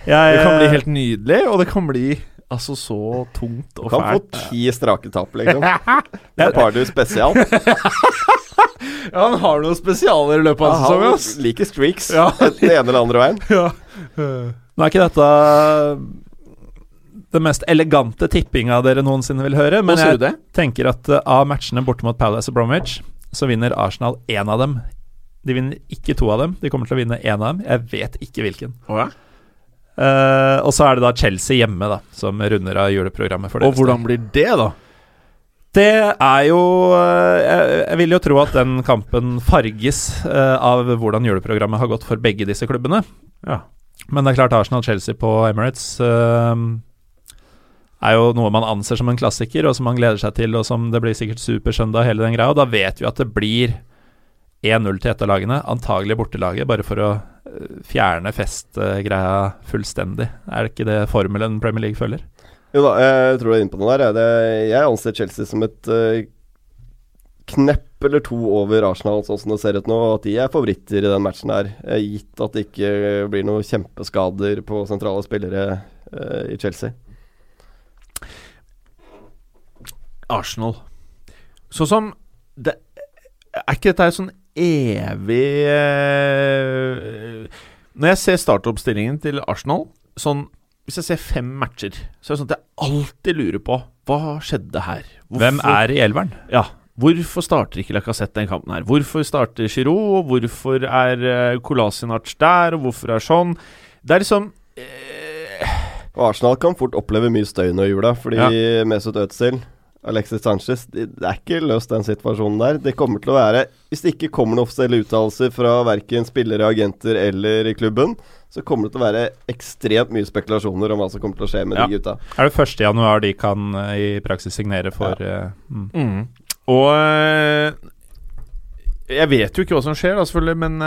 Det kan bli eh, helt nydelig, og det kan bli altså så tungt og Kan få ti strake tap, liksom. Det er Pardew spesial. Ja, han har noen spesialer i løpet av Ja, sesongen, han liker streaks. Ja. Den ene eller andre veien. Ja. Nå er ikke dette den mest elegante tippinga dere noensinne vil høre, men Men jeg tenker at uh, av matchene borte mot Palace og Bromwich, så vinner Arsenal én av dem. De vinner ikke to av dem, de kommer til å vinne én av dem. Jeg vet ikke hvilken. Oh, ja. Uh, og så er det da Chelsea hjemme, da, som runder av juleprogrammet for Og deres hvordan blir det, da? Det er jo uh, jeg, vil jo tro at den kampen farges av hvordan juleprogrammet har gått for begge disse klubbene. Ja. Men det er klart Arsenal-Chelsea på Emirates uh, er jo noe man anser som en klassiker, og som man gleder seg til, og som det blir sikkert supersøndag, hele den greia. Og da vet vi at det blir 1-0 til et av lagene, antagelig bortelaget, bare for å eh, fjerne festgreia fullstendig. Er det ikke det formelen Premier League følger? Jo da, jeg tror du er inne på noe der. jeg. Anser Chelsea som et eh, knepp eller to over Arsenal, sånn som det ser ut nå. At de er favoritter i den matchen her. eh, Gitt at det ikke blir noen kjempeskader på sentrale spillere i Chelsea. Arsenal. Sånn som det, Er ikke dette sånn evig eh, Når jeg ser startoppstillingen til Arsenal sånn, Hvis jeg ser fem matcher, så er det sånn at jeg alltid lurer på Hva skjedde her? Hvem er i elveren? Ja, Hvorfor starter ikke Lacassette den kampen her? Hvorfor starter Giroud? Hvorfor er uh, Kolasinac der? Og hvorfor er sånn? Det er liksom eh, Arsenal kan fort oppleve mye støy nå i jula, fordi Mesut Özil Alexis Sanchez Det er ikke løst, den situasjonen der. Det kommer til å være Hvis det ikke kommer noen offisielle uttalelser fra verken spillere, agenter eller i klubben, så kommer det til å være ekstremt mye spekulasjoner om hva som kommer til å skje med Ja. de gutta. Er det 1. januar de kan eh, i praksis signere for eh, mm. mm. Og eh, Jeg vet jo ikke hva som skjer, da, selvfølgelig, men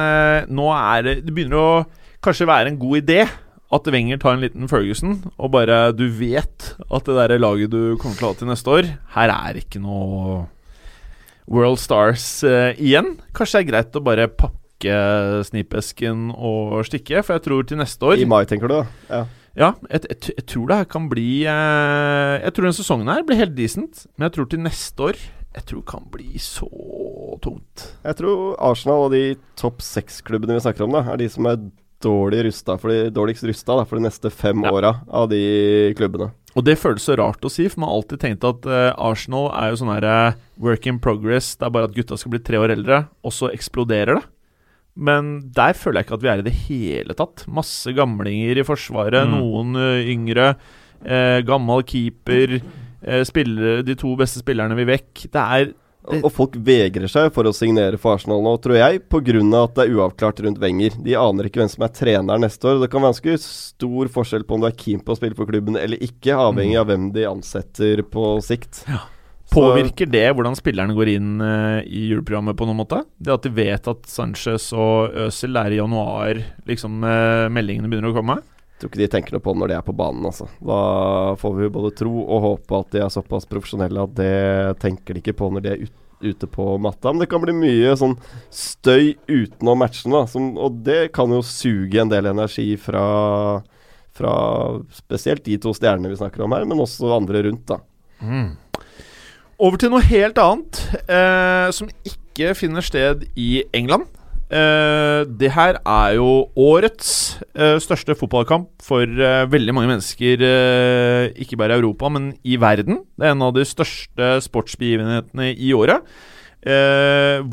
nå er det Det begynner å kanskje være en god idé at Wenger tar en liten Ferguson, og bare du vet at det der laget du kommer til å ha til neste år Her er ikke noe World Stars uh, igjen. Kanskje det er greit å bare pakke snipesken og stikke, for jeg tror til neste år I mai, tenker du, da? Ja. ja, jeg, jeg, jeg tror det her kan bli eh, Jeg tror den sesongen her blir helt decent, men jeg tror til neste år Jeg tror det kan bli så tungt. Jeg tror Arsenal og de topp seks-klubbene vi snakker om, da, er de som er dårlig rusta for de, dårligst rusta da, for de neste fem Ja. åra av de klubbene. Og det føles så rart å si, for man har alltid tenkt at uh, Arsenal er jo sånn her uh, work in progress. Det er bare at gutta skal bli tre år eldre, og så eksploderer det. Men der føler jeg ikke at vi er i det hele tatt. Masse gamlinger i forsvaret, Mm. noen uh, yngre. Eh, gammel keeper. Eh, spillere, de to beste spillerne vil vekk. Det er Og, og folk vegrer seg for å signere for Arsenal nå, tror jeg, pga. at det er uavklart rundt Wenger. De aner ikke hvem som er trener neste år. Det kan være ganske stor forskjell på om du er keen på å spille for klubben eller ikke, avhengig av hvem de ansetter på sikt. Ja. Påvirker det hvordan spillerne går inn uh, i juleprogrammet på noen måte? Det at de vet at Sanchez og Øzil er i januar, liksom uh, meldingene begynner å komme? Tror ikke de tenker noe på når de er på banen. Altså. Da får vi både tro og håpe at de er såpass profesjonelle at det tenker de ikke på når de er ute på matta. Men det kan bli mye sånn støy utenom matchene, da, og det kan jo suge en del energi fra, fra spesielt de to stjernene vi snakker om her, men også andre rundt, da. Mm. Over til noe helt annet, eh, som ikke finner sted i England. Uh, det her er jo årets uh, største fotballkamp for uh, veldig mange mennesker, ikke bare i Europa, men i verden. Det er en av de største sportsbegivenhetene i året.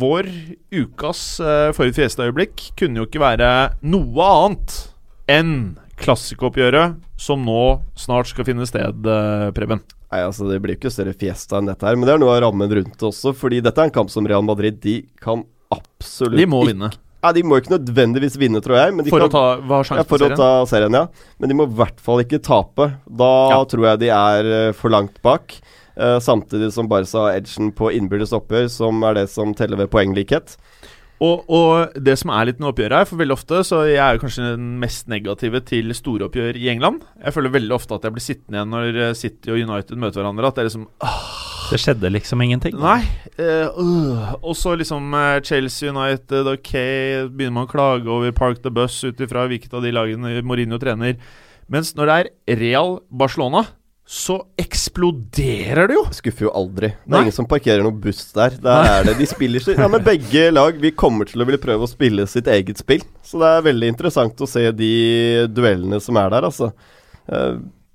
vår ukas uh, forrige fjesøyeblikk kunne jo ikke være noe annet enn klassikoppgjøret som nå snart skal finne sted, Preben. Nei, altså Det blir jo ikke større fiesta enn dette her, men det er noe av rammen rundt også. Fordi dette er en kamp som Real Madrid de kan absolutt De må ikke, vinne. Ja, De må ikke nødvendigvis vinne, tror jeg. for kan, å ta, hva har ja, for å ta serien, ja. Men de må i hvert fall ikke tape. Da ja. tror jeg de er uh, for langt bak. Uh, samtidig som Barca har edgen på innbyrdes oppgjør, som er det som teller ved poenglikhet. Og, og, det som er litt med oppgjøret her, for veldig ofte så jeg er jo kanskje den mest negative til storoppgjør i England. Jeg føler veldig ofte at jeg blir sittende igjen når eh, City og United møter hverandre. At det er liksom ah, Det skjedde liksom ingenting? Nei. Uh, uh. Og så liksom uh, Chelsea United, ok, begynner man å klage over Park the Bus ut ifra hvilket av de lagene Mourinho trener. Mens når det er Real Barcelona så eksploderer det jo! Skuffer jo aldri. Det er Nei. ingen som parkerer noen buss der. Der er det. De spiller sitt Ja, men begge lag Vi kommer til å ville prøve å spille sitt eget spill. Så det er veldig interessant å se de duellene som er der, altså.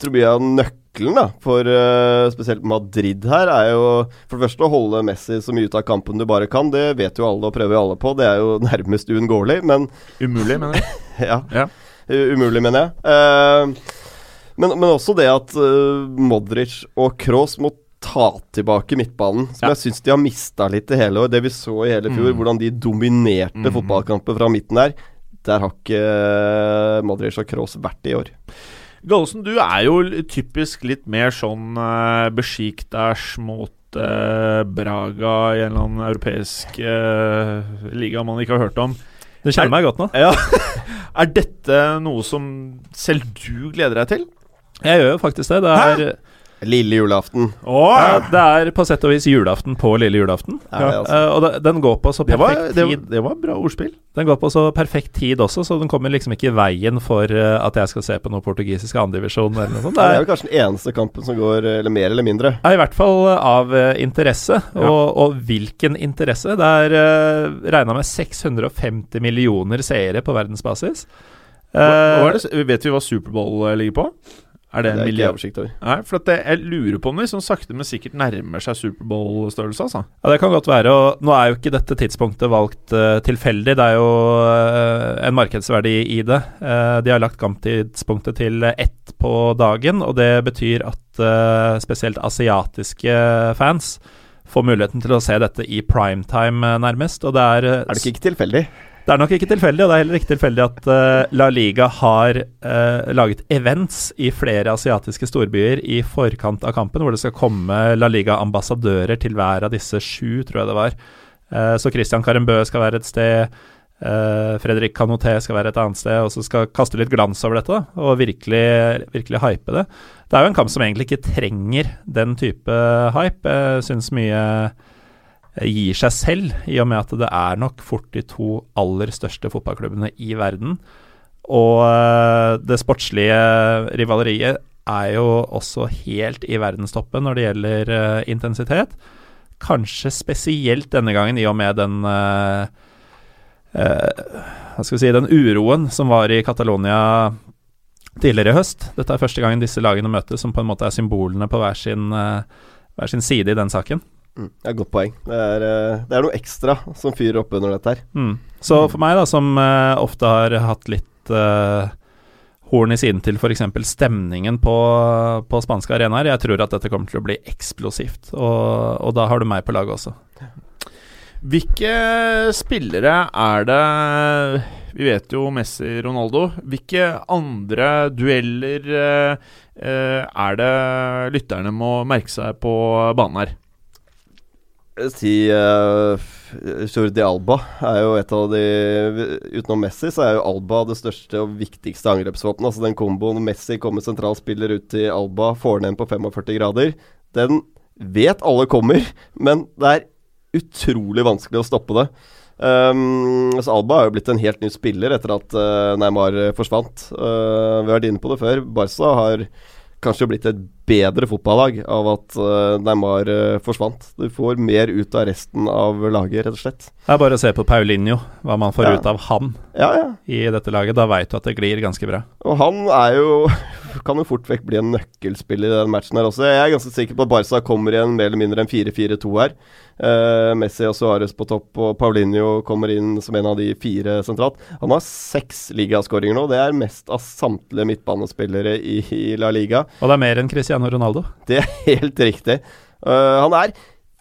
Tror mye av nøkkelen da, for uh, spesielt Madrid her, er jo for det første å holde Messi så mye ut av kampen du bare kan. Det vet jo alle og prøver jo alle på. Det er jo nærmest uunngåelig, men Umulig, mener jeg. ja. ja. Umulig, mener jeg. Uh, men, men også det at uh, Modric og Kroos må ta tilbake midtbanen, som ja. jeg syns de har mista litt i hele år. Det vi så i hele fjor, mm. hvordan de dominerte mm. fotballkamper fra midten der. Der har ikke Modric og Kroos vært i år. Gallosen, du er jo typisk litt mer sånn uh, Besjiktas mot uh, Braga i en eller annen europeisk uh, liga man ikke har hørt om. Det kjenner meg godt nå. Ja. er dette noe som selv du gleder deg til? Jeg gjør jo faktisk det. Det er Hæ? Lille julaften. Oh. Det er på sett og vis julaften på lille julaften. Ja, altså. uh, og det, den går på så perfekt det var, tid. Det var bra ordspill. Den går på så perfekt tid også, så den kommer liksom ikke i veien for uh, at jeg skal se på noe portugisisk andredivisjon eller noe sånt. Det er, det er jo kanskje den eneste kampen som går eller mer eller mindre. Ja, I hvert fall av uh, interesse. Og, og, hvilken interesse. Det er uh, regna med 650 millioner seere på verdensbasis. Hva, hva det, vet vi hva Superbowl ligger på? Er det, det er ikke oversikt over. Nei, for det, jeg lurer på om vi sånn sakte, men sikkert nærmer seg Superbowl-størrelse. altså. Ja, Det kan godt være. og Nå er jo ikke dette tidspunktet valgt uh, tilfeldig. Det er jo uh, en markedsverdi i det. Uh, de har lagt kamptidspunktet til ett på dagen, og det betyr at spesielt asiatiske fans får muligheten til å se dette i primetime, nærmest. og det Er Er det ikke tilfeldig? Det er nok ikke tilfeldig, og det er heller ikke tilfeldig at uh, La Liga har uh, laget events i flere asiatiske storbyer i forkant av kampen, hvor det skal komme La Liga-ambassadører til hver av disse sju, tror jeg det var. Uh, så Christian Carembø skal være et sted. Fredrik Canoté skal være et annet sted, og så skal kaste litt glans over dette og virkelig, virkelig hype det. Det er jo en kamp som egentlig ikke trenger den type hype. Jeg syns mye gir seg selv, i og med at det er nok fort de to aller største fotballklubbene i verden. Og eh, det sportslige rivaleriet er jo også helt i verdenstoppen når det gjelder uh, intensitet. Kanskje spesielt denne gangen, i og med den uh, uh, si Den uroen som var i Catalonia tidligere i høst. Dette er første gangen disse lagene møtes, som på en måte er symbolene på hver sin, hver sin side i den saken. Mm, det er et godt poeng. Det er, eh, det er, noe ekstra som fyrer opp under dette her. Mm. Så for meg, da, som uh, ofte har hatt litt uh, horn i siden til f.eks. stemningen på, på spanske arenaer. Jeg tror at dette kommer til å bli eksplosivt, og, og da har du meg på laget også. Hvilke spillere er det Vi vet jo Messi Ronaldo. Hvilke andre dueller eh, er det lytterne må merke seg på banen her? Si uh, Jordi Alba er jo et av de Utenom Messi så er jo Alba det største og viktigste angrepsvåpenet. Altså den komboen Messi kommer sentralspiller ut til Alba, får den på 45 grader. Den vet alle kommer, men det er utrolig vanskelig å stoppe det. Um, så Alba er jo blitt en helt ny spiller etter at uh, Neymar forsvant. Uh, vi har vært inne på det før. Barca har kanskje blitt et bedre fotballag av at uh, Neymar uh, forsvant. Du får mer ut av resten av laget, rett og slett. Det er bare å se på Paulinho, hva man får Ja. ut av han Ja, ja. i dette laget. Da veit du at det glir ganske bra. Og han er jo Kan jo fort vekk bli en nøkkelspiller i den matchen her også. Jeg er ganske sikker på at Barca kommer igjen mer eller mindre en 4-4-2 her. Uh, Messi og Suárez på topp, og Paulinho kommer inn som en av de fire sentralt. Han har seks ligaskåringer nå. Det er mest av samtlige midtbanespillere i, i La Liga. Og det er mer enn Cristiano Ronaldo. Det er helt riktig. Uh, han er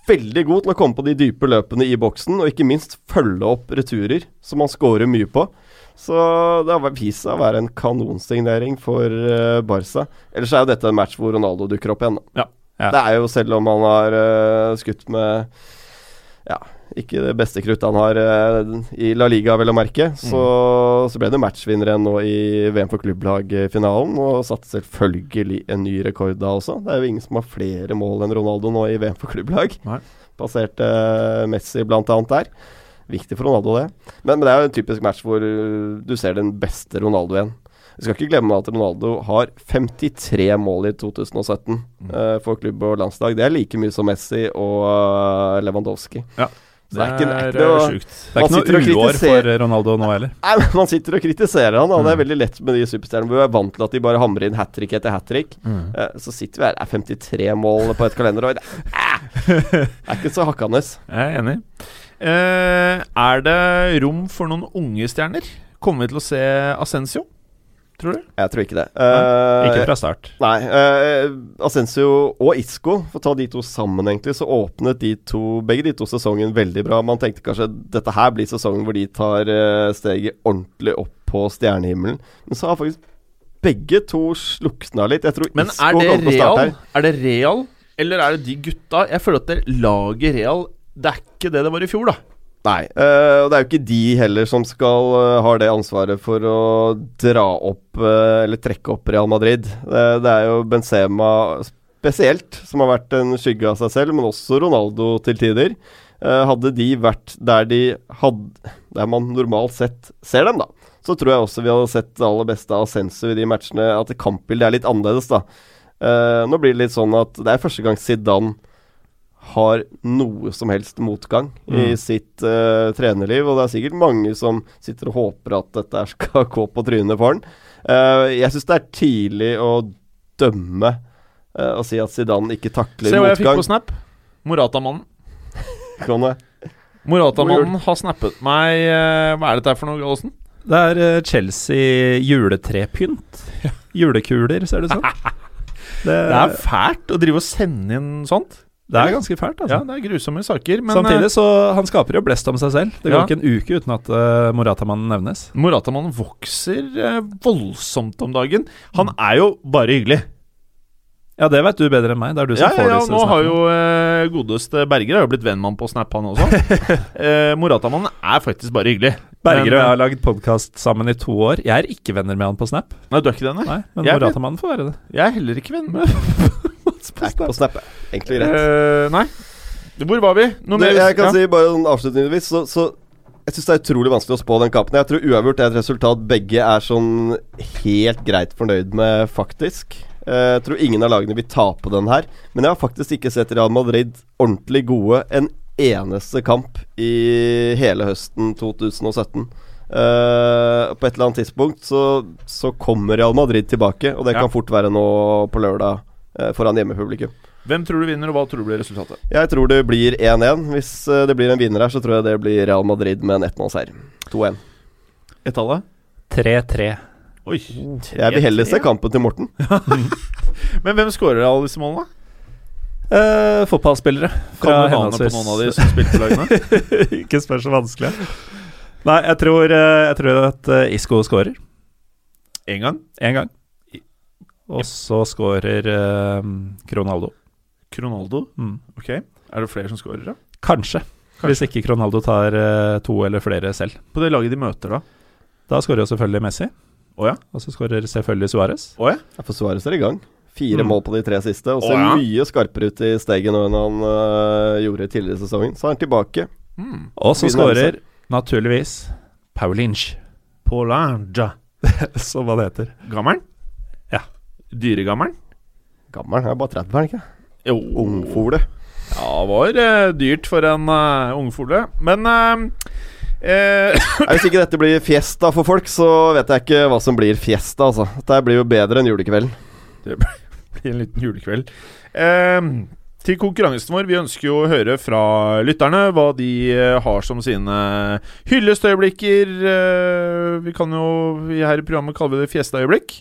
veldig god til å komme på de dype løpene i boksen, og ikke minst følge opp returer, som han scorer mye på. Så det har vist seg å være en kanonsignering for uh, Barca. Ellers er jo dette en match hvor Ronaldo dukker opp igjen. Ja. Ja. Det er jo, selv om han har uh, skutt med ja, ikke det beste kruttet han har eh, i La Liga, vel å merke, så, så ble det matchvinner igjen nå i VM for klubblag-finalen, og satte selvfølgelig en ny rekord da også. Det er jo ingen som har flere mål enn Ronaldo nå i VM for klubblag. Nei. Passerte eh, Messi blant annet der. Viktig for Ronaldo, det. Men, men det er jo en typisk match hvor uh, du ser den beste Ronaldo igjen. Vi skal ikke glemme at Ronaldo har 53 mål i 2017 eh, for klubb og landslag. Det er like mye som Messi og uh, Lewandowski. Ja, det er ikke, det er Det noe sjukt. Det er ikke noe uår for Ronaldo nå heller. Nei, men Man sitter og kritiserer han. og Det er Mm. veldig lett med de superstjernene. Vi er vant til at de bare hamrer inn hat trick etter hat trick. Mm. Eh, så sitter vi her, er 53 mål på et kalenderår. Det er, er ikke så hakkende. Jeg er enig. Eh, er det rom for noen unge stjerner? Kommer vi til å se Ascencio? Tror du? Jeg tror ikke det. Uh, Ikke fra start. Nei. Uh, Asensio og Isco, for å ta de to sammen, egentlig, så åpnet de to, begge de to sesongen veldig bra. Man tenkte kanskje dette her blir sesongen hvor de tar uh, steget ordentlig opp på stjernehimmelen. Men så har faktisk begge to slukna litt. Jeg tror Men Isco er det real? her. Er det real, eller er det de gutta? Jeg føler at det laget real Det er ikke det det var i fjor, da. Nei. Uh, og det er jo ikke de heller som skal uh, ha det ansvaret for å dra opp uh, eller trekke opp Real Madrid. Det, er jo Benzema spesielt som har vært en skygge av seg selv, men også Ronaldo til tider. Eh, hadde de vært der de hadde Der man normalt sett ser dem, da, så tror jeg også vi hadde sett det aller beste av Sensu i de matchene. At kampbildet er litt annerledes, da. Eh, nå blir det litt sånn at det er første gang Zidane har noe som helst motgang i Mm. sitt uh, trenerliv, og det er sikkert mange som sitter og håper at dette skal gå på trynet for han. Uh, jeg syns det er tidlig å dømme uh, og si at Zidane ikke takler motgang. Se hva jeg fikk på Snap. Morata-mannen. Morata-mannen har snappet meg Hva er dette for noe, Gallosen? Det er Chelsea juletrepynt. Julekuler, ser det ut som. Det, Det er fælt å drive og sende inn sånt. Det er ganske fælt, altså. Ja, det er grusomme saker. Men Samtidig så han skaper jo blest om seg selv. Det går Ja. ikke en uke uten at uh, Morata-mannen nevnes. Moratamannen vokser uh, voldsomt om dagen. Han er jo bare hyggelig. Ja, det vet du bedre enn meg. Det er du som Ja, får ja, disse nå har jo eh, godeste Berger har jo blitt venn med han på Snap, han også. eh, Morata-mannen er faktisk bare hyggelig. Berger og jeg har lagd podkast sammen i to år. Jeg er ikke venner med han på Snap. Nei, du er ikke det, nei? Nei, Men Moratamannen får være det. Jeg er heller ikke venn med På Snap. Egentlig greit. Uh, Nei. Hvor var vi? Noe mer? jeg kan Ja. si bare sånn avslutningsvis Så, så jeg syns det er utrolig vanskelig å spå den kampen. Jeg tror uavgjort er et resultat begge er sånn helt greit fornøyd med, faktisk. Eh, Jeg tror ingen av lagene vil tape den her. Men jeg har faktisk ikke sett Real Madrid ordentlig gode en eneste kamp i hele høsten 2017. Uh, på et eller annet tidspunkt så, så kommer Real Madrid tilbake, og det Ja. kan fort være nå på lørdag eh, foran hjemmepublikum. Hvem tror du vinner, og hva tror du blir resultatet? Jeg tror det blir 1-1. Hvis eh, det blir en vinner her, så tror jeg det blir Real Madrid med en 1-0-seier. 2-1. Et tallet? 3-3. Oi. Jeg vil heller se kampen til Morten. Men hvem skårer alle disse målene? Uh, fotballspillere Kan du navnet på noen av de som spilte på lagene? Ikke spør så vanskelig. Nei, jeg tror, eh, jeg tror at eh, Isco skårer Én gang. én gang. Og så skårer eh, Cronaldo. Cronaldo? Mm. Ok. Er det flere som skårer, da? Kanskje. Hvis ikke Cronaldo tar eh, to eller flere selv. På det laget de møter, da? Da skårer jo selvfølgelig Messi. Oh, ja? Og så skårer selvfølgelig Suárez. Oh, ja? Ja, For Suárez er i gang. Fire Mm. mål på de tre siste. Og ser oh, ja. mye skarpere ut i steget nå enn han uh, gjorde tidligere i sesongen. Så er han tilbake. Mm. Og så skårer naturligvis Paulinch, Polanja. som han heter. Gammelen? Dyregammelen? Gammel, han er bare 30, er den ikke? Jo. Ungfole. Ja, det var eh, dyrt for en uh, ungfole. Men eh, eh, Hvis ikke dette blir fiesta for folk, så vet jeg ikke hva som blir fiesta, altså. Dette blir jo bedre enn julekvelden. Det blir en liten julekveld. Eh, til konkurransen vår. Vi ønsker jo å høre fra lytterne hva de eh, har som sine hyllestøyeblikker. Vi kan jo i her i programmet kalle det fjesteøyeblikk.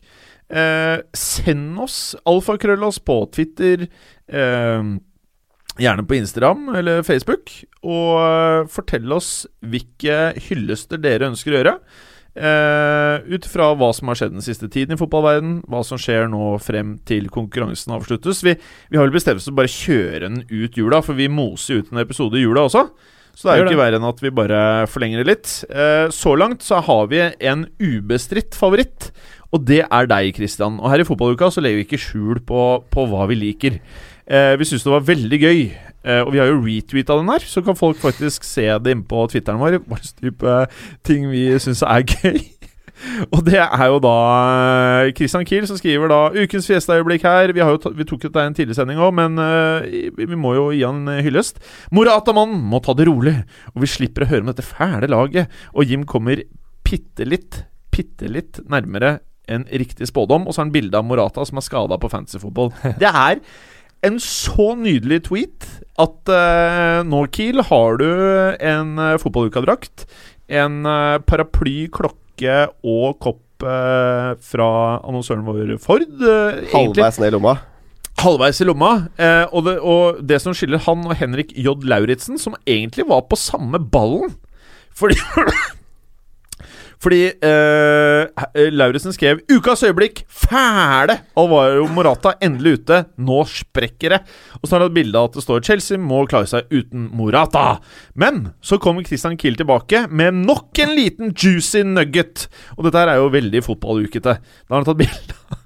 Eh, send oss alfakrøll oss på Twitter. Eh, Gjerne på Instagram eller Facebook. Og eh, fortell oss hvilke hyllester dere ønsker å gjøre. Uh, Ut fra hva som har skjedd den siste tiden i fotballverden hva som skjer nå frem til konkurransen avsluttes. Vi, vi har vel bestemt oss for å bare kjøre den ut jula, for vi moser ut en episode i jula også. Så det er jo ikke verre enn at vi bare forlenger det litt. Eh, så langt så har vi en ubestridt favoritt, og det er deg, Christian. Og her i Fotballuka så legger vi ikke skjul på, på hva vi liker. Eh, vi syns det var veldig gøy, eh, og vi har jo retweeta den her, så kan folk faktisk se det inne på Twitteren vår. Hva slags type ting vi syns er gøy. Og det er jo da eh, Christian Kiel som skriver da ukens fjesteøyeblikk her. Vi, har jo vi tok jo det i en tidlig sending òg, men uh, vi må jo gi han hyllest. Morata-mannen må ta det rolig, og vi slipper å høre om dette fæle laget. Og Jim kommer bitte litt, bitte litt nærmere en riktig spådom. Og så har han bilde av Morata som er skada på fantasyfotball. Det er en så nydelig tweet at uh, nå, Kiel, har du en uh, fotballukadrakt, en uh, paraply, klokke og kopp eh, fra annonsøren vår Ford. eh. Halvveis ned i lomma. Halvveis i lomma. Eh, og, det, og det som skiller han og Henrik J. Lauritzen, som egentlig var på samme ballen Fordi Fordi eh, Lauritzen skrev 'Ukas øyeblikk fæle!' Alvaro Morata endelig ute. Nå sprekker det. Og så har han et bilde av at det står 'Chelsea må klare seg uten Morata'. Men så kommer Christian Kiel tilbake med nok en liten juicy nugget. Og dette her er jo veldig fotballukete. Da har han tatt bilde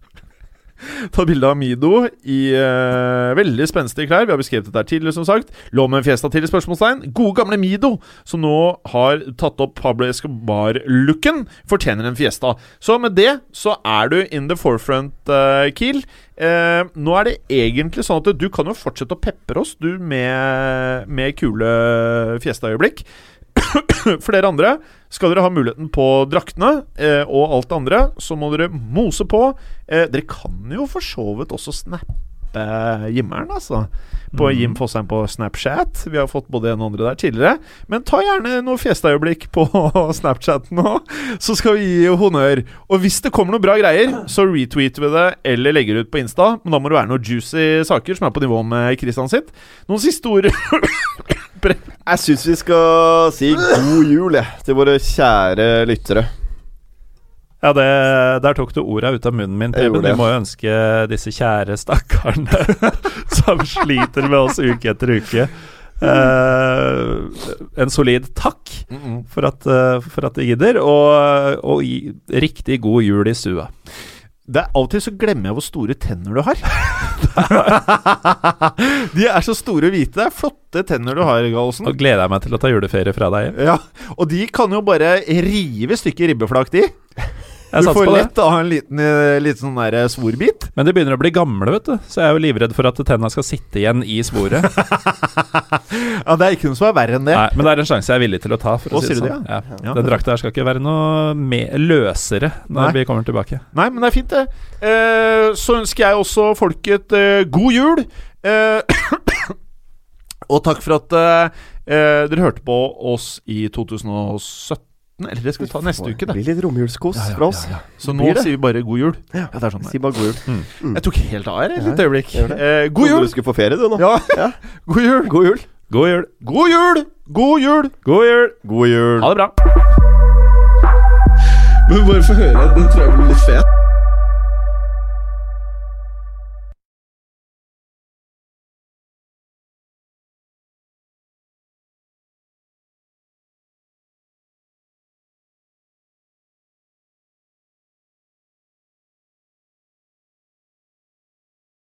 Tatt bilde av Mido i uh, veldig spenstige klær. Vi har beskrevet dette her tidligere, som sagt. Lå med en fiesta til spørsmålstegn. Gode, gamle Mido, som nå har tatt opp Pablo Escobar-looken, fortjener en fiesta. Så med det så er du in the forefront, uh, Kiel. Uh, nå er det egentlig sånn at du kan jo fortsette å pepre oss, du, med, med kule fiestaøyeblikk. For dere andre, skal dere ha muligheten på draktene eh, og alt det andre, så må dere mose på. Eh, dere kan jo for så vidt også snappe Jimmeren, altså. På Mm. Jim Fosheim på Snapchat. Vi har fått både en og andre der tidligere. Men ta gjerne noe fjesteøyeblikk på Snapchat nå, så skal vi gi honnør. Og hvis det kommer noen bra greier, så retweeter vi det eller legger det ut på Insta. Men da må det være noen juicy saker som er på nivå med Christian sitt. Noen siste ord Jeg syns vi skal si god jul, jeg, til våre kjære lyttere. Ja, det, der tok du orda ut av munnen min, Preben. Vi må jo ønske disse kjære stakkarene som sliter med oss uke etter uke, Uh, en solid takk for at, uh, for at de gidder, og, og i, riktig god jul i stua. Det er Av og til så glemmer jeg hvor store tenner du har. De er så store og hvite. Det er flotte tenner du har, Gallosen. Nå gleder jeg meg til å ta juleferie fra deg. Ja, Og de kan jo bare rive stykker ribbeflak, de. Jeg du får lett ha en liten, eh, liten sånn der svorbit. Men de begynner å bli gamle, vet du, så jeg er jo livredd for at tenna skal sitte igjen i svoret. Ja, Det er ikke noe som er verre enn det. Nei, men det er en sjanse jeg er villig til å ta. For Å, å si det sånn. Ja. Ja. Den drakta her skal ikke være noe løsere når Nei. vi kommer tilbake. Nei, men det er fint, det. Eh, så ønsker jeg også folket eh, god jul. Eh, og takk for at eh, eh, dere hørte på oss i 2017. julaften, eller det skal vi ta neste uke. Det Det. blir litt romjulskos fra oss. Så nå det? sier vi bare god jul. Ja, det er sånn Si bare god jul. Jeg tok helt av her et lite øyeblikk. Eh, god jul! du skulle få ferie, du nå. Ja, Ja. god jul! God jul. God jul! God jul! God jul! God jul! God jul. Ha det bra. Men bare få høre. Den tror jeg blir litt fet.